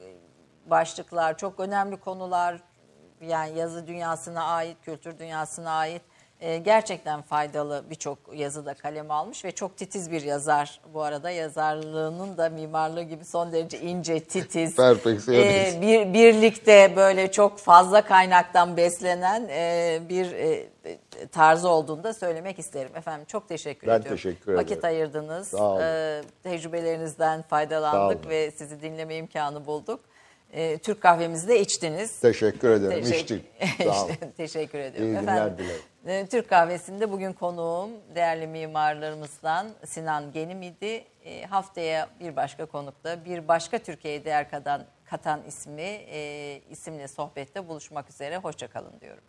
e, başlıklar çok önemli konular yani yazı dünyasına ait, kültür dünyasına ait e, gerçekten faydalı birçok yazıda kaleme almış ve çok titiz bir yazar. Bu arada yazarlığının da mimarlığı gibi son derece ince, titiz. E, bir, birlikte böyle çok fazla kaynaktan beslenen e, bir e, tarzı olduğunu da söylemek isterim. Efendim çok teşekkür Ben ediyorum. teşekkür Vakit ederim. ayırdınız. Sağ olun. E, tecrübelerinizden faydalandık ve sizi dinleme imkanı bulduk. E, Türk kahvemizi de içtiniz. Teşekkür ederim. Teşekkür, İçtik. Sağ. Teşekkür ediyorum. İyi günler dilerim. e, Türk kahvesinde bugün konuğum değerli mimarlarımızdan Sinan Genim idi. E, haftaya bir başka konukta bir başka Türkiye'ye değer katan, katan ismi e, isimli sohbette buluşmak üzere. Hoşçakalın diyorum.